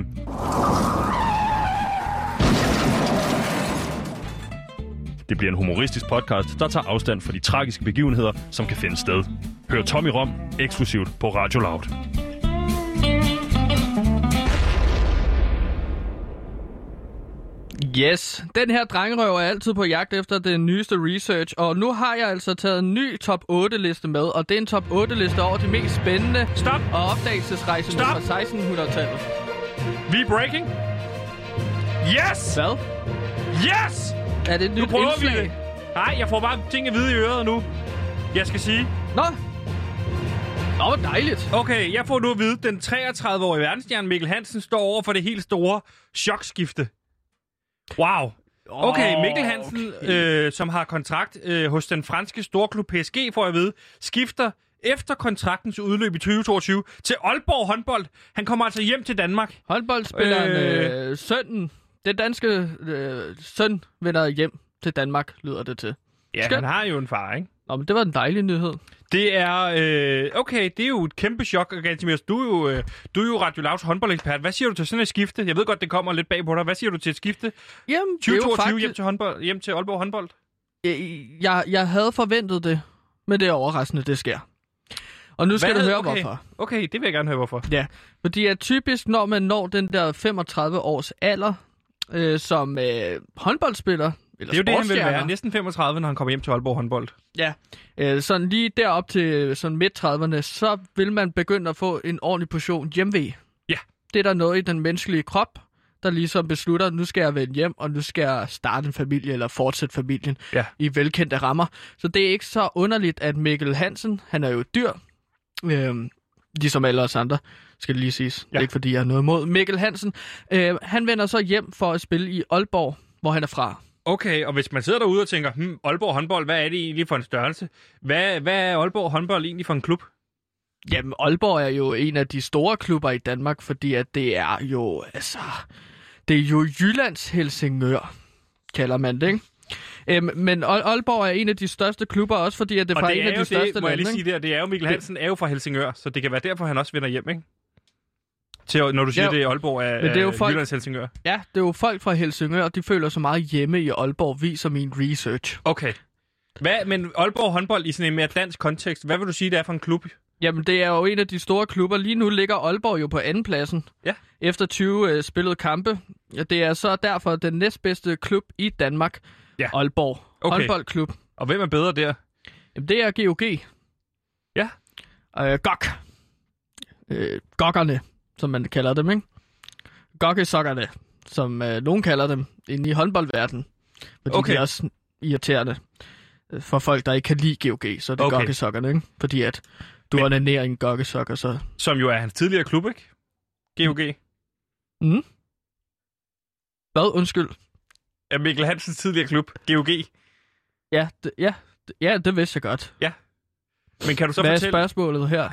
Det bliver en humoristisk podcast, der tager afstand fra de tragiske begivenheder, som kan finde sted. Hør Tom i Rom eksklusivt på Radio Loud. Yes, den her drengerøv er altid på jagt efter den nyeste research, og nu har jeg altså taget en ny top 8-liste med, og det er en top 8-liste over de mest spændende Stop! og opdagelsesrejsende Stop! fra 1600-tallet. Vi er breaking. Yes! Hvad? Yes! Er det et nyt vi indslag? det. Nej, jeg får bare ting at vide i øret nu. Jeg skal sige. Nå! Nå, hvor dejligt. Okay, jeg får nu at vide, at den 33-årige verdensstjerne Mikkel Hansen står over for det helt store chokskifte. Wow. Okay, Mikkel Hansen, okay. Øh, som har kontrakt øh, hos den franske storklub PSG, får jeg ved, skifter efter kontraktens udløb i 2022 til Aalborg håndbold. Han kommer altså hjem til Danmark. Håndboldspilleren Øh. øh, sønnen, den danske øh, søn, vender hjem til Danmark, lyder det til. Ja, Skønt. han har jo en far, ikke? Nå, men det var en dejlig nyhed. Det er, øh, okay, det er jo et kæmpe chok, og Gantimir, du er jo, øh, du er jo Radio Louds håndboldekspert. Hvad siger du til sådan et skifte? Jeg ved godt, det kommer lidt bag på dig. Hvad siger du til et skifte? Jamen, det er jo 2022 faktisk... hjem, til håndbold, hjem til Aalborg håndbold? Jeg, jeg, jeg havde forventet det, men det er overraskende, det sker. Og nu skal Hvad? du høre, okay. hvorfor. Okay, det vil jeg gerne høre, hvorfor. Ja, fordi at typisk, når man når den der 35 års alder øh, som øh, håndboldspiller, eller Det er jo det, han vil sportsstjerner, være. Næsten 35, når han kommer hjem til Aalborg håndbold. Ja, øh, sådan lige derop til sådan midt-30'erne, så vil man begynde at få en ordentlig portion hjemvej. Ja. Det er der noget i den menneskelige krop, der ligesom beslutter, nu skal jeg vende hjem, og nu skal jeg starte en familie, eller fortsætte familien Ja. i velkendte rammer. Så det er ikke så underligt, at Mikkel Hansen, han er jo dyr, øh, ligesom alle os andre, skal det lige siges. Ja. Ja. Ikke fordi jeg har noget imod. Mikkel Hansen, øh, han vender så hjem for at spille i Aalborg, hvor han er fra. Okay, og hvis man sidder derude og tænker, hmm, Aalborg håndbold, hvad er det egentlig for en størrelse? Hvad, hvad er Aalborg håndbold egentlig for en klub? Jamen, Aalborg er jo en af de store klubber i Danmark, fordi at det er jo, altså, det er jo Jyllands Helsingør, kalder man det, ikke? Øhm, men Aal- Aalborg er en af de største klubber, også fordi at det er Og det en af de største det, må jeg lande, lige sige der, det er jo Mikkel Hansen er jo fra Helsingør, så det kan være derfor, han også vender hjem, ikke? Til, når du siger, Ja, det er Aalborg er, men det er jo folk- Jyllands Helsingør. Ja, det er jo folk fra Helsingør, de føler sig meget hjemme i Aalborg, viser min research. Okay. Hvad, men Aalborg håndbold i sådan en mere dansk kontekst, hvad vil du sige, det er for en klub? Jamen, det er jo en af de store klubber. Lige nu ligger Aalborg jo på andenpladsen. Ja. Efter 20 øh, spillede kampe. Ja, Det er så derfor den næstbedste klub i Danmark. Ja. Aalborg. Okay. Håndboldklub. Og hvem er bedre der? Jamen, det er GOG. Ja. Øh, GOG. Øh, gokkerne, som man kalder dem, ikke? Gokkesokkerne, som øh, nogen kalder dem inde i håndboldverdenen. Fordi Okay. de er også irriterende øh, for folk, der ikke kan lide GOG, så er det Okay. gokkesokkerne, ikke? Fordi at du Men- onanerer en gokkesokker, så... Som jo er hans tidligere klub, ikke? GOG. Mm. Hvad? Undskyld. Er Mikkel Hansens tidligere klub, GOG. Ja, det, ja, ja, det vidste jeg godt. Men kan du så Hvad er fortælle... spørgsmålet her?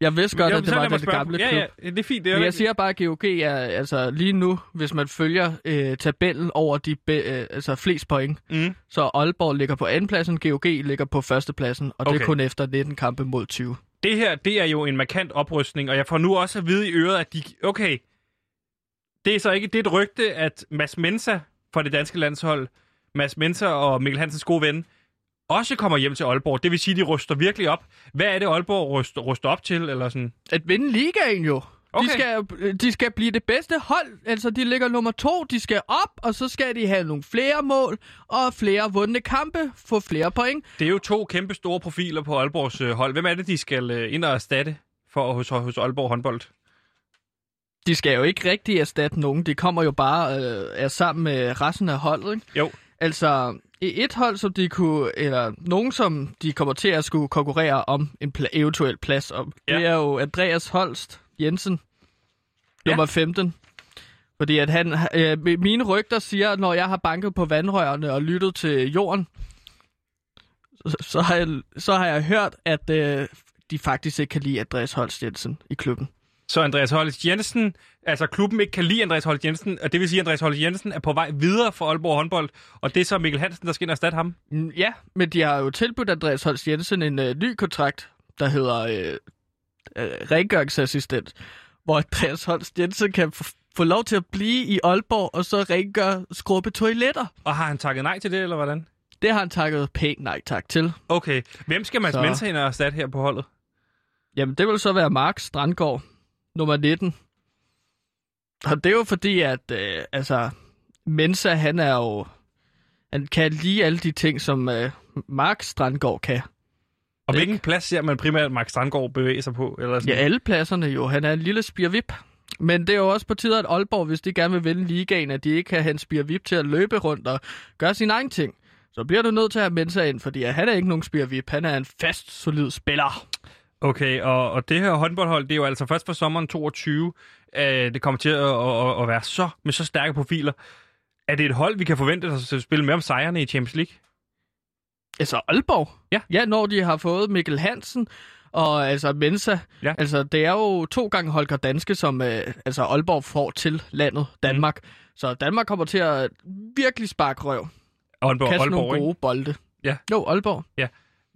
Jeg vidste godt, at det var den gamle ja, klub. Ja, det er fint. Det er Men jeg siger bare, at GOG er altså lige nu, hvis man følger øh, tabellen over de be, øh, altså flest point, Mm. så Aalborg ligger på andenpladsen, GOG ligger på førstepladsen, og det Okay. er kun efter 19 kampe mod 20. Det her, det er jo en markant oprystning, og jeg får nu også at vide i øret, at de... Okay, det er så ikke det er et rygte, at Mads Mensa fra det danske landshold, Mads Mensa og Mikkel Hansens gode ven, også kommer hjem til Aalborg. Det vil sige, at de ryster virkelig op. Hvad er det, Aalborg ryster, ryster op til? Eller sådan? At vinde ligaen jo. Okay. De, skal, de skal blive det bedste hold. Altså, de ligger nummer to. De skal op, og så skal de have nogle flere mål og flere vundne kampe. Få flere point. Det er jo to kæmpe store profiler på Aalborgs øh, hold. Hvem er det, de skal øh, ind og erstatte for hos, hos Aalborg håndbold? De skal jo ikke rigtig erstatte nogen. De kommer jo bare øh, er sammen med resten af holdet, ikke? Jo. Altså, et hold, som de kunne, eller nogen, som de kommer til at skulle konkurrere om en pla- eventuel plads om, Ja. det er jo Andreas Holst Jensen, Ja. nummer 15. Fordi at han, øh, mine rygter siger, at når jeg har banket på vandrørene og lyttet til jorden, så, så, har, jeg, så har jeg hørt, at øh, de faktisk ikke kan lide Andreas Holst Jensen i klubben. Så Andreas Holst Jensen, altså klubben ikke kan lide Andreas Holst Jensen, og det vil sige, at Andreas Holst Jensen er på vej videre for Aalborg håndbold, og det er så Mikkel Hansen, der skal ind og erstatte ham. Mm, Ja, men de har jo tilbudt Andreas Holst Jensen en øh, ny kontrakt, der hedder øh, øh, rengøringsassistent, hvor Andreas Holst Jensen kan få lov til at blive i Aalborg og så rengøre skrubbe toiletter. Og har han takket nej til det, eller hvordan? Det har han takket pænt nej tak til. Okay, hvem skal Mads Så- Mensa ind og erstatte her på holdet? Jamen, det vil så være Mark Strandgaard, nummer 19. Og det er jo fordi, at øh, altså, Mensa, han er jo... Han kan lige alle de ting, som øh, Mark Strandgaard kan. Og Ikke? hvilken plads ser man primært Mark Strandgaard bevæge sig på? Eller Ja, sådan? alle pladserne jo. Han er en lille spirvip. Men det er jo også på tide, at Aalborg, hvis de gerne vil vinde ligaen, at de ikke kan have en spirvip til at løbe rundt og gøre sin egen ting. Så bliver du nødt til at have Mensa ind, fordi han er ikke nogen spirvip. Han er en fast, solid spiller. Okay, og, og det her håndboldhold, det er jo altså først for sommeren 22, øh, det kommer til at, at, at være så med så stærke profiler. Er det et hold, vi kan forvente at spille med om sejrene i Champions League? Altså Aalborg? Ja. Ja, når de har fået Mikkel Hansen og altså Mensa. Ja. Altså, det er jo to gange Holger Danske, som øh, altså Aalborg får til landet Danmark. Mm. Så Danmark kommer til at virkelig sparke røv. Aalborg, Kaste Aalborg, nogle ikke? gode bolde. Ja. Jo, Aalborg.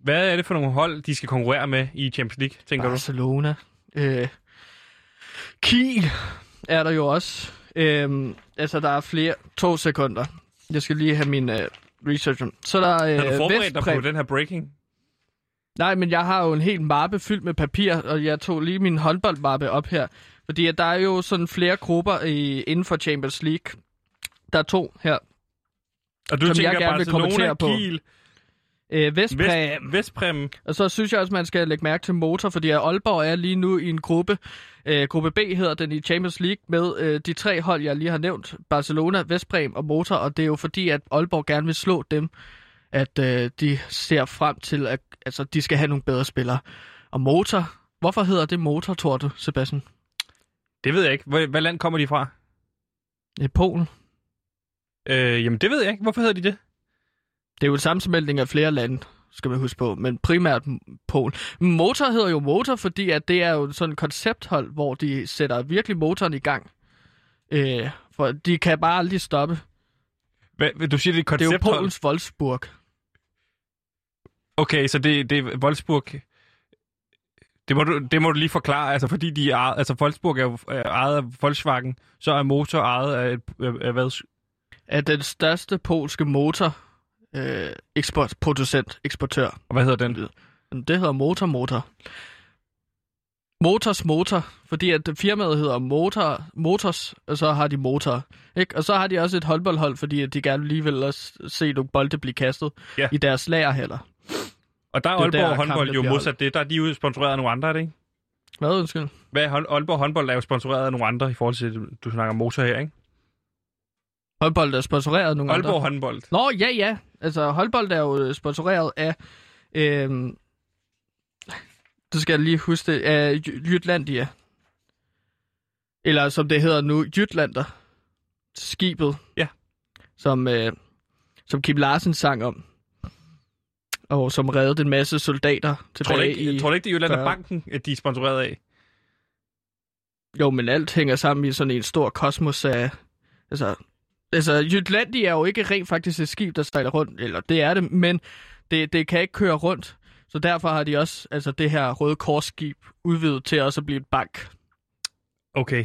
Hvad er det for nogle hold, de skal konkurrere med i Champions League, tænker du? Barcelona. Øh, Kiel er der jo også. Øh, altså, der er flere. To sekunder. Jeg skal lige have min øh, research. Så der er Har du øh, forberedt dig på den her breaking? Nej, men jeg har jo en hel mappe fyldt med papir, og jeg tog lige min håndboldmappe op her. Fordi at der er jo sådan flere grupper i, inden for Champions League. Der er to her. Og du Som tænker jeg gerne vil Barcelona, kommentere på. Øh, Vestpræm. Vest, Vestpræm. Og så synes jeg også, man skal lægge mærke til motor, fordi Aalborg er lige nu i en gruppe. Øh, gruppe B hedder den i Champions League med øh, de tre hold, jeg lige har nævnt. Barcelona, Vestpræm og Motor. Og det er jo fordi, at Aalborg gerne vil slå dem, at øh, de ser frem til, at altså, de skal have nogle bedre spillere. Og Motor, hvorfor hedder det Motor, tror du, Sebastian? Det ved jeg ikke. Hvad, hvad land kommer de fra? I Polen. Øh, jamen, det ved jeg ikke. Hvorfor hedder de det? Det er jo en sammensmeltning af flere lande, skal man huske på, men primært Polen. Motor hedder jo Motor, fordi at det er jo sådan et koncepthold, hvor de sætter virkelig motoren i gang. Øh, for de kan bare aldrig stoppe. Hvad, du siger, det er et Det er jo koncepthold? Polens Wolfsburg. Okay, så det, det er Wolfsburg... Det må, du, det må du lige forklare, altså fordi de er, altså Wolfsburg er jo ejet af Volkswagen, så er motor ejet af, af, af hvad? Er den største polske motor øh, eksport, producent, eksportør. Og hvad hedder den? Det hedder Motor Motor. Motors Motor, fordi at firmaet hedder Motor, Motors, og så har de motor. Ikke? Og så har de også et håndboldhold, fordi at de gerne lige vil også se nogle bolde blive kastet Ja. i deres lagerhælder. Og der er Aalborg der, håndbold jo modsat det. Der er de jo sponsoreret af nogle andre, er det ikke? Hvad undskyld? Hvad Aalborg håndbold er jo sponsoreret af nogle andre i forhold til, du snakker motor her, ikke? Håndbold er sponsoreret nogle Aalborg andre. håndbold. Nå, ja, ja. Altså, håndbold er jo øh, sponsoreret af... Øhm, det skal jeg lige huske det. Af Jy- Jytlandia. Eller som det hedder nu, Jytlander. Skibet. Ja. Som, øh, som Kim Larsen sang om. Og som reddede en masse soldater tilbage Tror ikke, i... tror du ikke det er 40. Banken, at de er sponsoreret af? Jo, men alt hænger sammen i sådan en stor kosmos af... Altså, altså Jytlandia er jo ikke rent faktisk et skib, der sejler rundt. Eller det er det, men det, det kan ikke køre rundt. Så derfor har de også altså det her røde korsskib udvidet til også at blive et bank. Okay.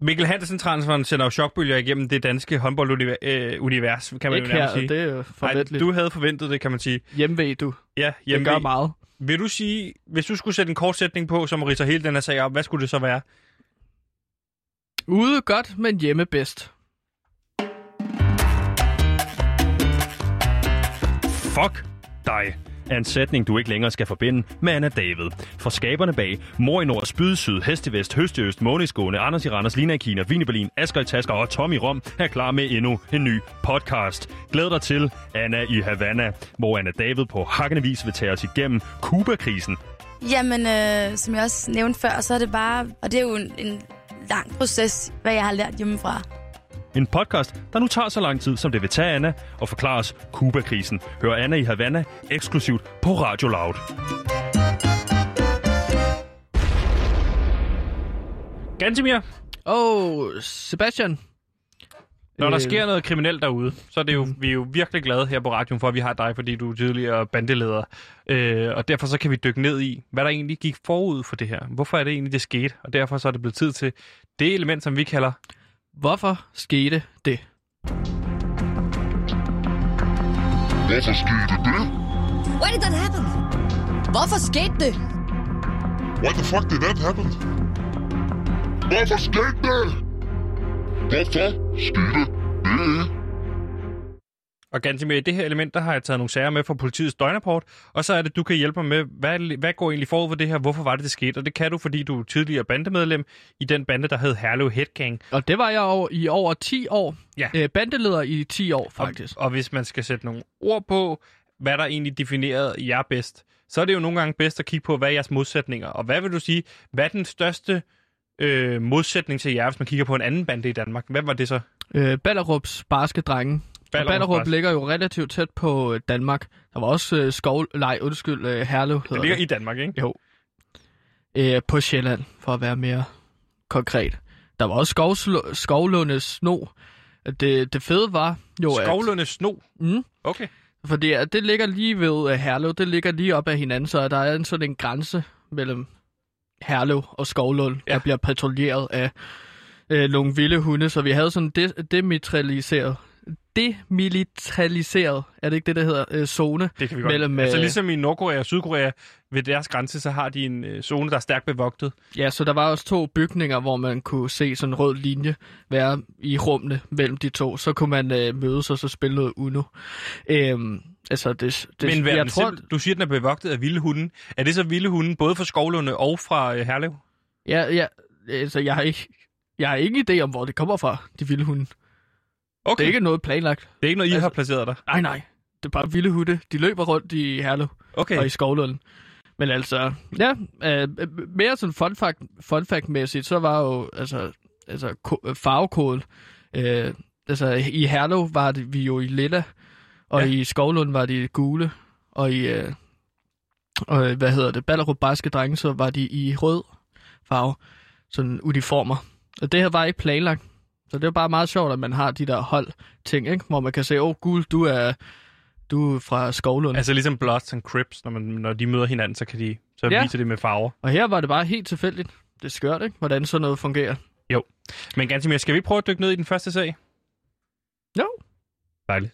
Mikkel Hansen transferen sender jo chokbølger igennem det danske håndboldunivers, kan man ikke jo nærmest her, sige. det er forventeligt. du havde forventet det, kan man sige. Hjemved, du. Ja, Det hjemme gør meget. Vil du sige, hvis du skulle sætte en kort sætning på, som ridser hele den her sag op, hvad skulle det så være? Ude godt, men hjemme bedst. Fuck dig er en sætning, du ikke længere skal forbinde med Anna David. For skaberne bag Mor i Nord, Spyd Syd, Hest i Vest, Høst i Øst, Anders i Randers, Lina i Kina, Vine i Berlin, Asger i Tasker og Tom i Rom er klar med endnu en ny podcast. Glæd dig til Anna i Havana, hvor Anna David på hakkende vis vil tage os igennem Kuba-krisen. Jamen, øh, som jeg også nævnte før, så er det bare... Og det er jo en, en lang proces, hvad jeg har lært hjemmefra. En podcast, der nu tager så lang tid, som det vil tage Anna og forklare os Kuba-krisen. Hør Anna i Havana eksklusivt på Radio Loud. Gantimir, Åh, Sebastian. når der Øh, sker noget kriminelt derude, så er det jo, vi er jo virkelig glade her på radioen for, at vi har dig, fordi du er tidligere bandeleder. Øh, og derfor så kan vi dykke ned i, hvad der egentlig gik forud for det her. Hvorfor er det egentlig, det skete? Og derfor så er det blevet tid til det element, som vi kalder Hvorfor skete det? Hvorfor skete det? Why did that happen? Hvorfor skete det? Why the fuck did that happen? Hvorfor skete det? Hvorfor skete det? Og Gantimir, i det her element, der har jeg taget nogle sager med fra politiets døgnrapport, og så er det, du kan hjælpe mig med, hvad, hvad går egentlig forud for det her, hvorfor var det, det skete? Og det kan du, fordi du er tidligere bandemedlem i den bande, der hed Herlev Headgang. Og det var jeg over, i over 10 år. Ja. Øh, bandeleder i 10 år, faktisk. Og, og hvis man skal sætte nogle ord på, hvad der egentlig definerede jer bedst, så er det jo nogle gange bedst at kigge på, hvad er jeres modsætninger. Og hvad vil du sige, hvad er den største øh, modsætning til jer, hvis man kigger på en anden bande i Danmark? Hvad var det så? Øh, Ballerups barske drenge. Ballerup, Ballerup ligger jo relativt tæt på øh, Danmark. Der var også øh, skov... Nej, undskyld, øh, Herlev Det ligger i Danmark, ikke? Jo. Øh, på Sjælland, for at være mere konkret. Der var også skovslo- Skovlunde Sno. Det, det fede var jo, Skovlunde Sno. at... Mm, Okay. fordi at det ligger lige ved uh, Herlev. Det ligger lige op ad hinanden, så der er en sådan en grænse mellem Herlev og Skovlund, ja. Der bliver patruljeret af øh, nogle vilde hunde. Så vi havde sådan de- demilitariseret demilitariseret, er det ikke det, der hedder, øh, zone. Det kan vi godt. Mellem, altså øh, ligesom i Nordkorea og Sydkorea, ved deres grænse, så har de en øh, zone, der er stærkt bevogtet. Ja, så der var også to bygninger, hvor man kunne se sådan en rød linje være i rummene mellem de to. Så kunne man øh, mødes og så spille noget Uno. Øhm, altså, det, det, Men hvad, jeg jeg tror, du siger, den er bevogtet af vilde hunde. Er det så vilde hunde, både fra Skovlunde og fra øh, Herlev? ja, ja, altså, jeg har ikke, jeg har ingen idé om, hvor det kommer fra, de vilde hunde. Okay. Det er ikke noget planlagt. det er ikke noget, I altså- har placeret der? Nej, nej. Det er bare vilde hunde. De løber rundt i Herlev Okay. og i Skovlund. Men altså, ja, øh, mere sådan fun fact, fun fact-mæssigt, så var jo, altså, altså ko- farvekoden, øh, altså i Herlev var det, vi jo i lilla, og Ja. i Skovlund var de gule, og i, øh, og, hvad hedder det, Ballerup Barske Drenge, så var de i rød farve, sådan uniformer. Og det her var ikke planlagt. Så det er bare meget sjovt, at man har de der hold ting, ikke? hvor man kan sige, åh oh, gul, du er, du er fra Skovlund. Altså ligesom Bloods and Crips, når, man, når de møder hinanden, så kan de så Ja. viser det med farver. Og her var det bare helt tilfældigt. Det er skørt, ikke? Hvordan sådan noget fungerer. Men ganske mere, skal vi prøve at dykke ned i den første sag? Jo. Dejligt.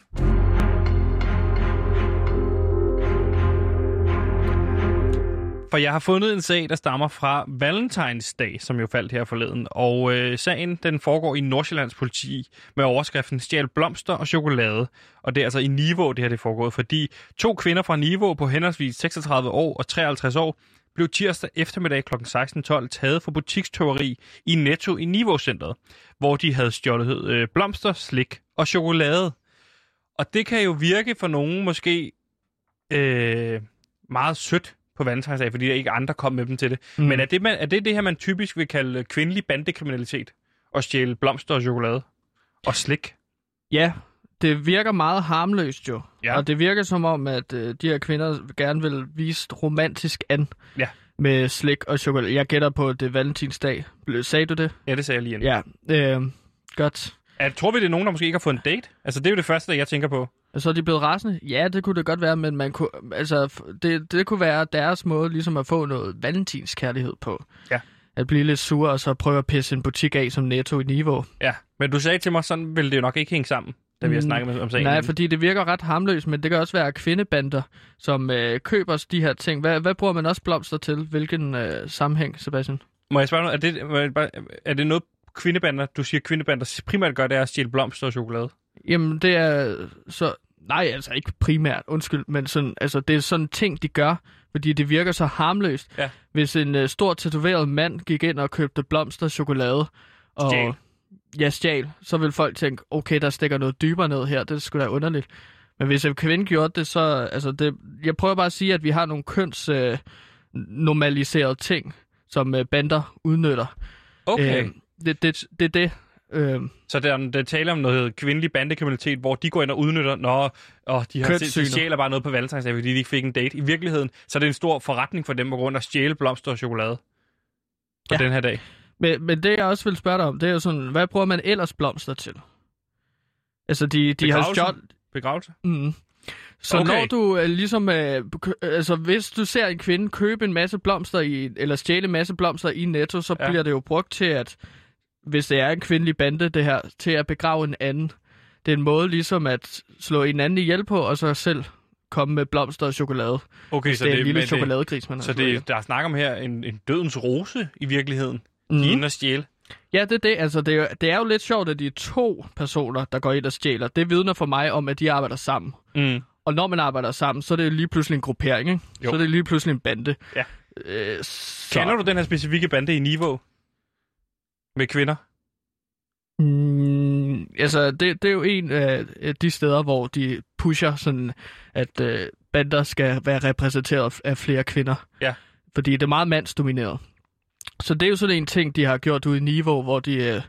For jeg har fundet en sag, der stammer fra Valentinsdag, som jo faldt her forleden. Og øh, sagen den foregår i Nordsjællands politi med overskriften Stjæl blomster og chokolade. Og det er altså i Niveau, det her det er foregået, fordi to kvinder fra Niveau på henholdsvis 36 år og 53 år blev tirsdag eftermiddag kl. 16.12 taget for butikstøveri i Netto i Niveau-centret, hvor de havde stjålet øh, blomster, slik og chokolade. Og det kan jo virke for nogen måske øh, meget sødt på valentinsdag, fordi der ikke andre kom med dem til det. Mm. Men er det, man, er det det her, man typisk vil kalde kvindelig bandekriminalitet? At stjæle blomster og chokolade? Og slik? Ja, det virker meget harmløst jo. Ja. Og det virker som om, at øh, de her kvinder gerne vil vise romantisk an Ja. med slik og chokolade. Jeg gætter på, at det er valentinsdag. Sagde du det? Ja, det sagde jeg lige ind. Ja, øh, godt. Er, tror vi, det er nogen, der måske ikke har fået en date? Altså, det er jo det første, jeg tænker på. Og så er de blevet rasende? Ja, det kunne det godt være, men man kunne, altså, det, det kunne være deres måde ligesom at få noget valentinskærlighed på. Ja. At blive lidt sur, og så prøve at pisse en butik af som netto i Niveau. Ja, men du sagde til mig, sådan ville det jo nok ikke hænge sammen, da vi har Mm, snakket om sagen. Nej, fordi det virker ret harmløst, men det kan også være kvindebander, som øh, køber de her ting. Hvad, hvad bruger man også blomster til? Hvilken øh, sammenhæng, Sebastian? Må jeg spørge noget? Er det, er det noget kvindebander, du siger kvindebander primært gør, det er at stjæle blomster og chokolade? Jamen, det er så... Nej, altså ikke primært, undskyld, men sådan, altså, det er sådan ting, de gør, fordi det virker så harmløst. Ja. Hvis en uh, stor tatoveret mand gik ind og købte blomster chokolade, og Stjal. ja, stjal, så vil folk tænke, okay, der stikker noget dybere ned her, det er sgu da underligt. Men hvis en kvinde gjorde det, så... Altså det, jeg prøver bare at sige, at vi har nogle køns øh, normaliserede ting, som øh, bander udnytter. Okay. Øh, det, det, det er det. Øh, Så der, der taler om noget kvindelig bandekriminalitet, hvor de går ind og udnytter, når og de, har, de stjæler bare noget på valentinsdag, fordi de ikke fik en date. I virkeligheden, så er det en stor forretning for dem at gå rundt og stjæle blomster og chokolade på Ja. den her dag. Men, men det, jeg også vil spørge dig om, det er jo sådan, hvad bruger man ellers blomster til? Altså, de, de har stjålet... Begravelse? Mm. Så Okay. når du øh, ligesom, øh, altså hvis du ser en kvinde købe en masse blomster i, eller stjæle en masse blomster i Netto, så ja. bliver det jo brugt til at, hvis det er en kvindelig bande det her, til at begrave en anden. Det er en måde ligesom at slå en anden ihjel på, og så selv komme med blomster og chokolade. Okay, så det er det, en lille chokoladegris, man det, har så slået ihjel. det, der er snak om her en, en dødens rose i virkeligheden. Mhm. De er inde og stjæle. Ja, det er det. Altså, det er, jo, det er jo lidt sjovt, at de er to personer, der går ind og stjæler. Det vidner for mig om, at de arbejder sammen. Mm. Og når man arbejder sammen, så er det lige pludselig en gruppering, ikke? Jo. Så er det lige pludselig en bande. Ja. Øh, så... Kender du den her specifikke bande i Niveau? Med kvinder? Mm, altså, det, det er jo en af de steder, hvor de pusher sådan, at øh, bander skal være repræsenteret af flere kvinder. Ja. Fordi det er meget mandsdomineret. Så det er jo sådan en ting, de har gjort ude i Niveau, hvor de, øh,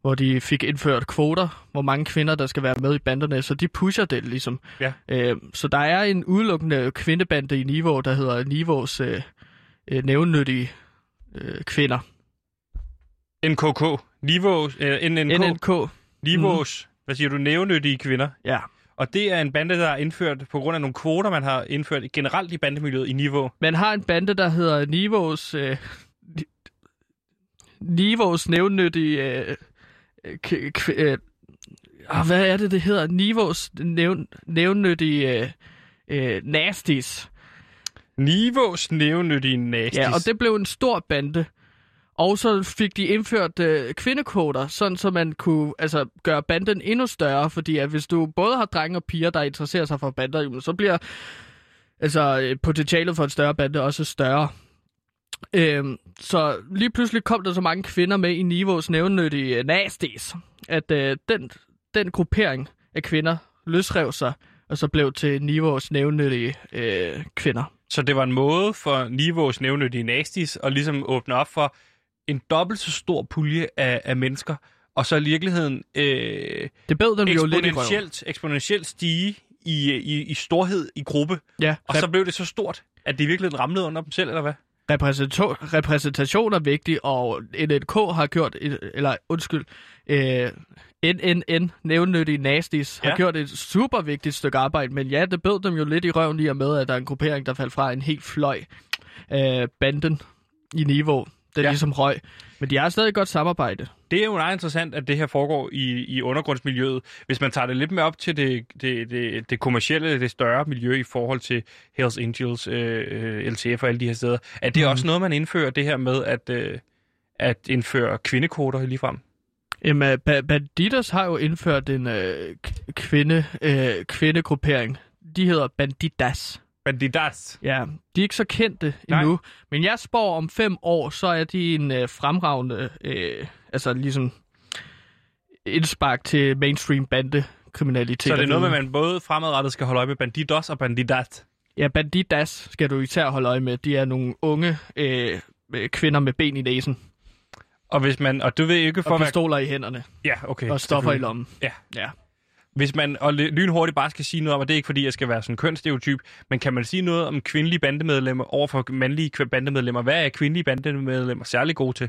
hvor de fik indført kvoter, hvor mange kvinder, der skal være med i banderne, så de pusher det ligesom. Ja. Øh, så der er en udelukkende kvindebande i Niveau, der hedder Nivos øh, øh, nævnnyttige øh, kvinder. NKK. Niveau, øh, NNK. NNK. Nivås. Hvad siger du? Nævnyttige kvinder. Ja. Og det er en bande, der er indført på grund af nogle kvoter, man har indført generelt i bandemiljøet i Niveau. Man har en bande, der hedder Nivos... Øh, Ni- Nivos nævnnyttige... Øh, k- k- øh, ah, hvad er det, det hedder? Nivos nævn, nævnnyttige øh, øh, nasties. Nivås nævnyttige nastis. Ja, og det blev en stor bande. Og så fik de indført øh, kvindekvoter, sådan så man kunne altså, gøre banden endnu større, fordi at hvis du både har drenge og piger, der interesserer sig for bander, jamen, så bliver altså, øh, potentialet for en større bande også større. Øhm, så lige pludselig kom der så mange kvinder med i Nivos nævnnyttige øh, nasties, at øh, den, den gruppering af kvinder løsrev sig, og så blev til Nivos nævnnyttige øh, kvinder. Så det var en måde for Nivås nævnyttige nasties at ligesom åbne op for en dobbelt så stor pulje af, af mennesker, og så i virkeligheden øh, Det bed dem jo lidt eksponentielt, eksponentielt stige i, i, i storhed i gruppe. Ja, Og så blev det så stort, at det i virkeligheden ramlede under dem selv, eller hvad? repræsentation, repræsentation er vigtig, og NNK har gjort, et, eller undskyld, øh, NNN, nævnnyttige nasties, har Ja. gjort et super vigtigt stykke arbejde, men ja, det bød dem jo lidt i røven i og med, at der er en gruppering, der faldt fra en helt fløj af banden i niveau. Den Ja. ligesom røg. Men de har stadig et godt samarbejde. Det er jo meget interessant, at det her foregår i, i undergrundsmiljøet. Hvis man tager det lidt mere op til det, det, det, det kommercielle, det større miljø i forhold til Hells Angels, øh, øh, LTF og alle de her steder, er det Mhm. også noget, man indfører, det her med at, øh, at indføre kvindekvoter ligefrem? Jamen, øh, ba- Banditos har jo indført en øh, kvinde, øh, kvindegruppering. De hedder Bandidas. Bandidas. Ja, de er ikke så kendte Nej. endnu, men jeg spår om fem år, så er de en øh, fremragende, øh, altså ligesom indspark til mainstream bandekriminalitet. Så det er noget med, at man både fremadrettet skal holde øje med Bandidos og Bandidat. Ja, Bandidas skal du især holde øje med. De er nogle unge øh, øh, kvinder med ben i næsen Og hvis man, og du ved ikke for og at pistoler i hænderne Ja, okay. og stoffer i lommen. Ja. Ja. Hvis man, og lynhurtigt bare skal sige noget om, og det er ikke fordi, jeg skal være sådan en kønsstereotyp, men kan man sige noget om kvindelige bandemedlemmer overfor mandlige bandemedlemmer? Hvad er kvindelige bandemedlemmer særlig gode til?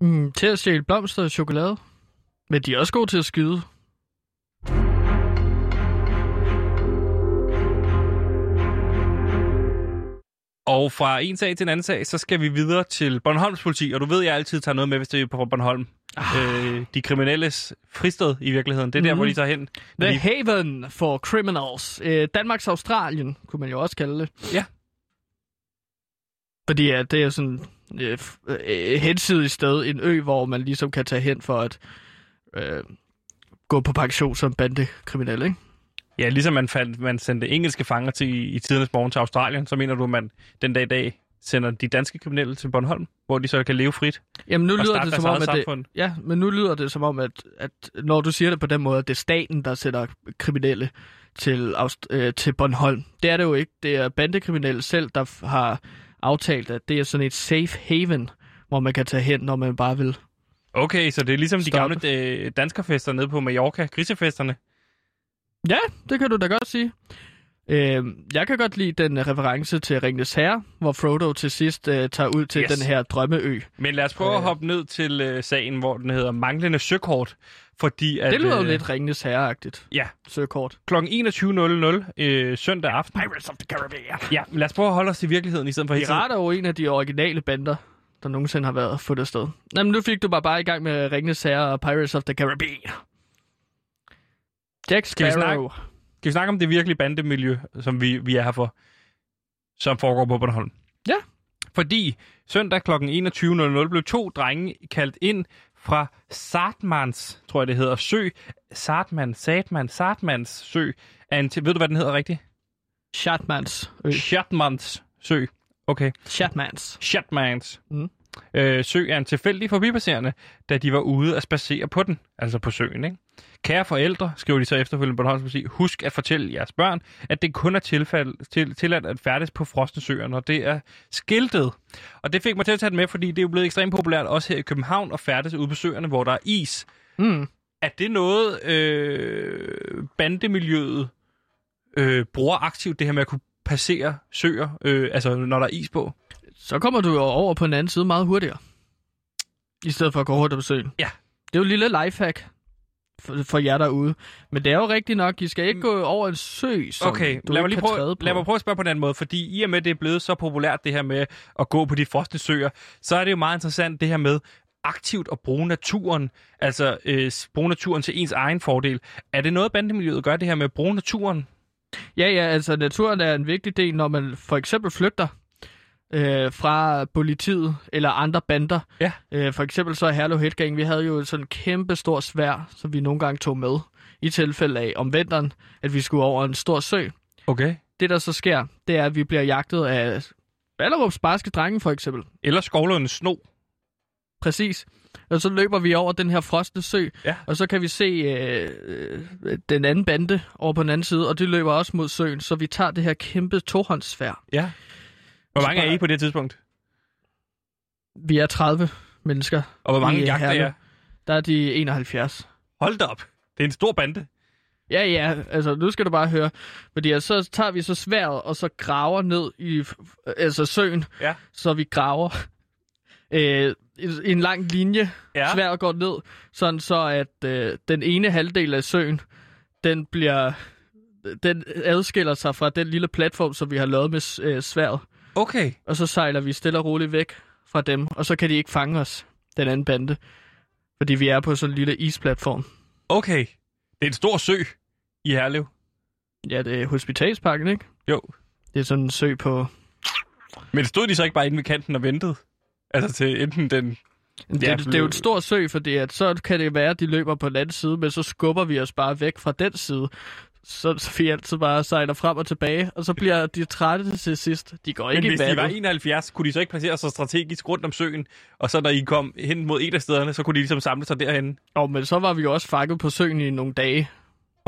Mm, til at stjæle blomster og chokolade. Men de er også gode til at skyde. Og fra en sag til en anden sag, så skal vi videre til Bornholms politi, og du ved, jeg altid tager noget med, hvis det er på Bornholm. Ah. Øh, de kriminelles fristed i virkeligheden. Det er der, Mhm. hvor de tager hen. The De- Haven for Criminals. Øh, Danmarks Australien, kunne man jo også kalde det. Ja. Fordi ja, det er sådan øh, øh, hensidigt sted, en ø, hvor man ligesom kan tage hen for at øh, gå på pension som bandekriminel, ikke? Ja, ligesom man, fandt, man sendte engelske fanger til i tidernes morgen til Australien, så mener du, at man den dag i dag sender de danske kriminelle til Bornholm, hvor de så kan leve frit. Jamen nu lyder det som om, at det, ja, men nu lyder det som om, at, at når du siger det på den måde, at det er staten, der sætter kriminelle til, Aust- øh, til Bornholm. Det er det jo ikke. Det er bandekriminelle selv, der har aftalt, at det er sådan et safe haven, hvor man kan tage hen, når man bare vil. Okay, så det er ligesom de Stop. gamle øh, danskerfester nede på Mallorca, grisefesterne. Ja, det kan du da godt sige. Øh, jeg kan godt lide den reference til Ringnes Herre, hvor Frodo til sidst øh, tager ud til Yes. den her drømmeø. Men lad os prøve at hoppe ned til øh, sagen, hvor den hedder manglende søkort. Fordi at, Det lyder jo øh, lidt Ringnes Herre-agtigt. Ja, Søkort. kl. 21.00 øh, søndag aften. Pirates of the Caribbean. Ja, men lad os prøve at holde os til virkeligheden i stedet for hele tiden. Er jo en af de originale bander, der nogensinde har været fundet sted. Jamen, nu fik du bare bare i gang med Ringnes Herre og Pirates of the Caribbean. Jack Skal vi Sparrow. Skal vi snakke om det virkelige bandemiljø, som vi, vi er her for, som foregår på Bornholm? Ja. Fordi søndag kl. 21.00 blev to drenge kaldt ind fra Sartmans, tror jeg det hedder, sø. Sartman, Satman, Sartmans sø. Til- ved du, hvad den hedder rigtigt? Shatmans ø. Shatmans sø. Okay. Shatmans. Shatmans. Mm. Øh, sø er en tilfældig forbipasserende, da de var ude at spacere på den, altså på søen. Ikke? Kære forældre, skriver de så efterfølgende på Bornholms Musik, husk at fortælle jeres børn, at det kun er tilfald, til, tilladt at færdes på frosne søer, når det er skiltet. Og det fik mig til at tage det med, fordi det er jo blevet ekstremt populært også her i København at færdes ude på søerne, hvor der er is. Mm. Er det noget, øh, bandemiljøet øh, bruger aktivt, det her med at kunne passere søer, øh, altså når der er is på? Så kommer du jo over på den anden side meget hurtigere. I stedet for at gå rundt om søen. Ja. Det er jo et lille lifehack for, for jer derude. Men det er jo rigtigt nok, I skal ikke gå over en sø, som Okay, du lad mig, lige kan træde prøve, på. lad mig prøve at spørge på den anden måde, fordi i og med, det er blevet så populært, det her med at gå på de frosne søer, så er det jo meget interessant, det her med aktivt at bruge naturen, altså øh, bruge naturen til ens egen fordel. Er det noget, bandemiljøet gør, det her med at bruge naturen? Ja, ja, altså naturen er en vigtig del, når man for eksempel flygter øh, fra politiet eller andre bander. Ja. Øh, for eksempel så Herlev Headgang, vi havde jo sådan en kæmpe stor svær, som vi nogle gange tog med i tilfælde af om vinteren, at vi skulle over en stor sø. Okay. Det, der så sker, det er, at vi bliver jagtet af Ballerups barske drenge, for eksempel. Eller skovlunde sno. Præcis. Og så løber vi over den her frosne sø, Ja. og så kan vi se øh, øh, den anden bande over på den anden side, og de løber også mod søen, så vi tager det her kæmpe tohåndssvær. Ja. Hvor mange er I på det tidspunkt? Vi er 30 mennesker. Og hvor mange jagter er? Der er de 71. Hold da op. Det er en stor bande. Ja, ja, altså nu skal du bare høre. Fordi altså, så tager vi så sværet, og så graver ned i altså søen, Ja. så vi graver øh, i en lang linje. Ja. Sværet går ned, sådan så at øh, den ene halvdel af søen, den bliver den adskiller sig fra den lille platform, som vi har lavet med øh, sværet. Okay. Og så sejler vi stille og roligt væk fra dem, og så kan de ikke fange os, den anden bande. Fordi vi er på sådan en lille isplatform. Okay. Det er en stor sø i Herlev. Ja, det er hospitalsparken, ikke? Jo. Det er sådan en sø på... Men stod de så ikke bare inde ved kanten og ventede? Altså til enten den... Det, Ja, ja, det er jo en stor sø, fordi at så kan det være, at de løber på den anden side, men så skubber vi os bare væk fra den side. Så, så vi altid bare sejler frem og tilbage, og så bliver de trætte til sidst. De går Men ikke hvis i de var vandet. 71, kunne de så ikke placere sig strategisk rundt om søen, og så når I kom hen mod et af stederne, så kunne de ligesom samle sig derhen? Og, men så var vi jo også fanget på søen i nogle dage.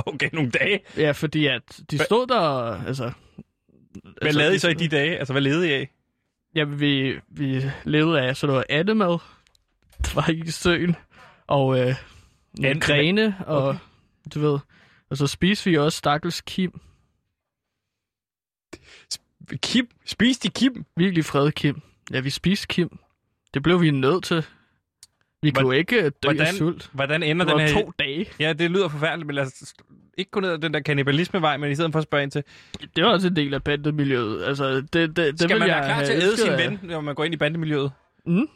Okay, nogle dage. Ja, fordi at de Hva- stod der, og, altså... Hvad lavede I så i de dage? Altså, hvad levede I af? Jamen, vi, vi levede af sådan noget andemad, der var i søen, og øh, nogle grene, og okay. du ved... Og så spiste vi også stakkels Kim. Kim? Spiste de Kim? Virkelig fred Kim. Ja, vi spiste Kim. Det blev vi nødt til. Vi Hvor- kunne ikke øh, dø af Hvordan, sult. hvordan ender Det den her... to dage. Ja, det lyder forfærdeligt, men lad os ikke gå ned ad den der kannibalismevej, men i stedet for at spørge ind til, Det var også en del af bandemiljøet. Altså, det, det, det skal man være klar til at æde sin af- ven, når man går ind i bandemiljøet? Mm.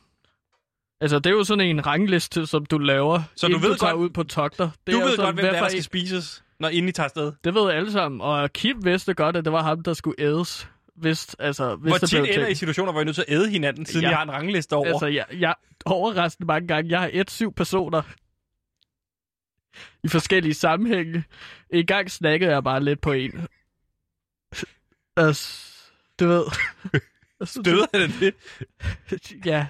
Altså, det er jo sådan en rangliste, som du laver, Så du ved tager godt- ud på togter. Det Du er ved sådan, godt, hvem er, hvorfor der skal spises, når inden I tager afsted. Det ved alle sammen, og Kim vidste godt, at det var ham, der skulle ædes. Hvis, altså, hvis Hvor tit ender I situationer, hvor I er nødt til at æde hinanden, siden Ja. I har en rangliste over? Altså, jeg, jeg overraskende mange gange. Jeg har et syv personer i forskellige sammenhænge. En gang snakkede jeg bare lidt på en. Altså, du ved. *laughs* Altså, Støder han det? *laughs* Ja.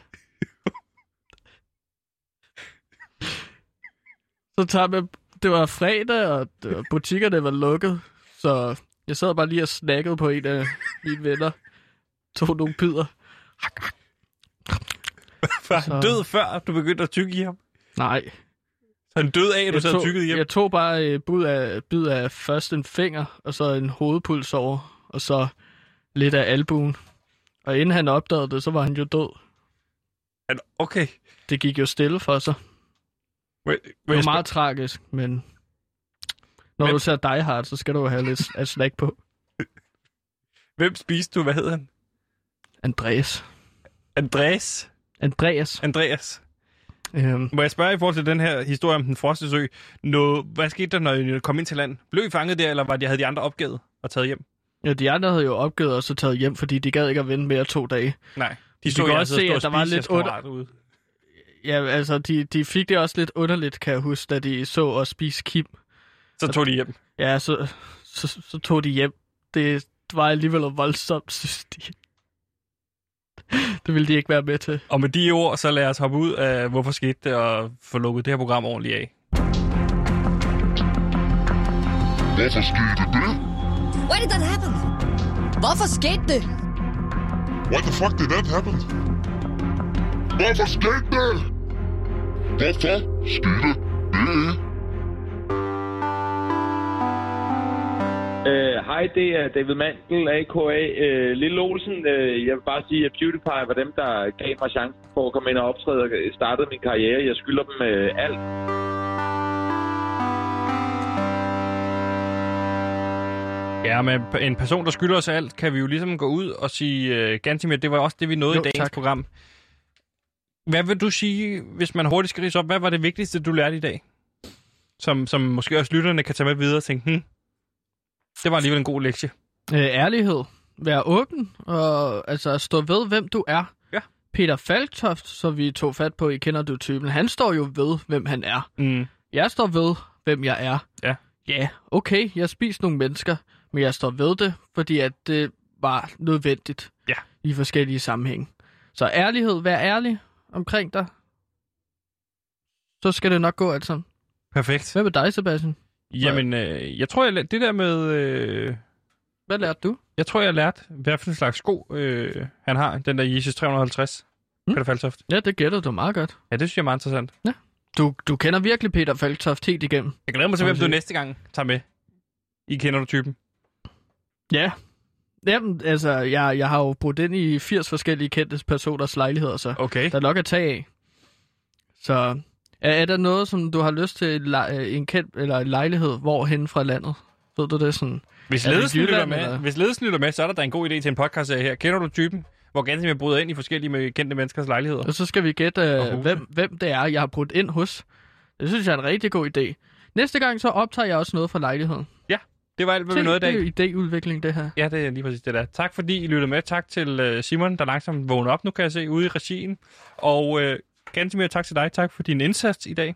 Så tager man, det var fredag, og var, butikkerne var lukket, så jeg sad bare lige og snakkede på en af mine venner. Tog nogle bidder. For han Så- død før, du begyndte at tykke i ham. Nej, Han døde af, at du sad og tykkede hjem. jeg tog bare øh, bid, af, bid af først en finger, og så en hovedpuls over, og så lidt af albuen. Og inden han opdagede det, så var han jo død. Han- Okay. Det gik jo stille for sig. Må, må Det spørge- meget tragisk, men... Når Men- du ser Die Hard, så skal du jo have lidt af snack på. *laughs* Hvem spiste du? Hvad hed han? Andreas. Andreas. Andreas. Andreas. Øhm, Må jeg spørge i forhold til den her historie om den frosne sø? Nå, hvad skete der, når I kom ind til land? Blev I fanget der, eller var de, havde de andre opgivet og taget hjem? ja, de andre havde jo opgivet og så taget hjem, fordi de gad ikke at vente mere to dage. Nej. Så kan jer også se, at der var lidt under-. Ja, altså, de, de fik det også lidt underligt, kan jeg huske, da de så os spise Kim. Så tog de hjem. Ja, så, så, så tog de hjem. Det var alligevel voldsomt, *laughs* synes de. Det ville de ikke være med til. Og med de ord, så lad os hoppe ud af, hvorfor skete det, og få lukket det her program ordentligt af. Hvorfor skete det? Why did that happen? Hvorfor skete det? Why the fuck did that happen? Hvorfor skete det? Hvorfor skete det? Øh, Hej, det er David Mandel, a.k.a. Øh, Lille Olsen. Øh, jeg vil bare sige, at PewDiePie var dem, der gav mig chancen for at komme ind og optræde og startede min karriere. Jeg skylder dem øh, alt. Ja, men en person, der skylder os alt, kan vi jo ligesom gå ud og sige, uh, Gantimir, det var også det, vi nåede Jo, i dagens tak. program. Hvad vil du sige, hvis man hurtigt skal rise op, hvad var det vigtigste, du lærte i dag? Som, som måske også lytterne kan tage med videre og tænke, hm, det var alligevel en god lektie. Øh, ærlighed. Vær åben, og altså stå ved, hvem du er. Ja. Peter Falktoft, som vi tog fat på i Kender Du Typen, han står jo ved, hvem han er. Mm. Jeg står ved, hvem jeg er. Ja. Ja, okay, jeg spiste nogle mennesker, men jeg står ved det, fordi at det var nødvendigt Ja. i forskellige sammenhænge. Så ærlighed, vær ærlig omkring dig. Så skal det nok gå alt sammen. Perfekt. Hvad med dig, Sebastian? Jamen, øh, jeg tror, jeg, lær- det der med... Øh, Hvad lærte du? jeg tror, jeg lærte, hvad for en slags sko øh, han har, den der Jesus 350. Mm. Peter Faltoft. Ja, det gætter du meget godt. Ja, det synes jeg er meget interessant. Du, du kender virkelig Peter Falktoft helt igennem. Jeg glæder mig til, hvem du næste gang tager med. I kender du typen. Ja. Jamen, altså, jeg, jeg har jo brudt ind i 80 forskellige kendte personers lejligheder, så Okay. der er nok at tage af. Så er, er der noget, som du har lyst til, øh, en kendt eller en lejlighed, hvor hen fra landet? Ved du det sådan? Hvis ledelsen, lytter Jylland, med, eller? hvis ledelsen lytter med, så er der da en god idé til en podcast her. Kender du typen? Hvor ganske med bryder ind i forskellige med kendte menneskers lejligheder. Og så skal vi gætte, øh, hvem, hvem det er, jeg har brudt ind hos. Det synes jeg er en rigtig god idé. Næste gang så optager jeg også noget fra lejligheden. Det var alt, hvad vi nåede i dag. Det er idéudvikling, det her. Ja, det er lige præcis det der. Tak fordi I lyttede med. Tak til øh, Simon, der langsomt vågner op nu, kan jeg se, ude i regien. Og øh, ganske mere tak til dig. Tak for din indsats i dag.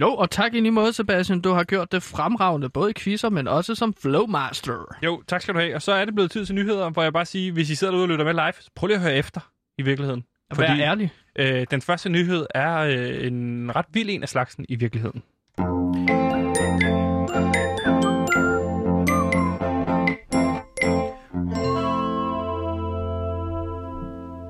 Jo, og tak i lige måde, Sebastian. Du har gjort det fremragende, både i quizzer, men også som flowmaster. Jo, tak skal du have. Og så er det blevet tid til nyheder, hvor jeg bare siger, hvis I sidder derude og lytter med live, så prøv lige at høre efter i virkeligheden. Vær ærlig. øh, den første nyhed er øh, en ret vild en af slagsen i virkeligheden.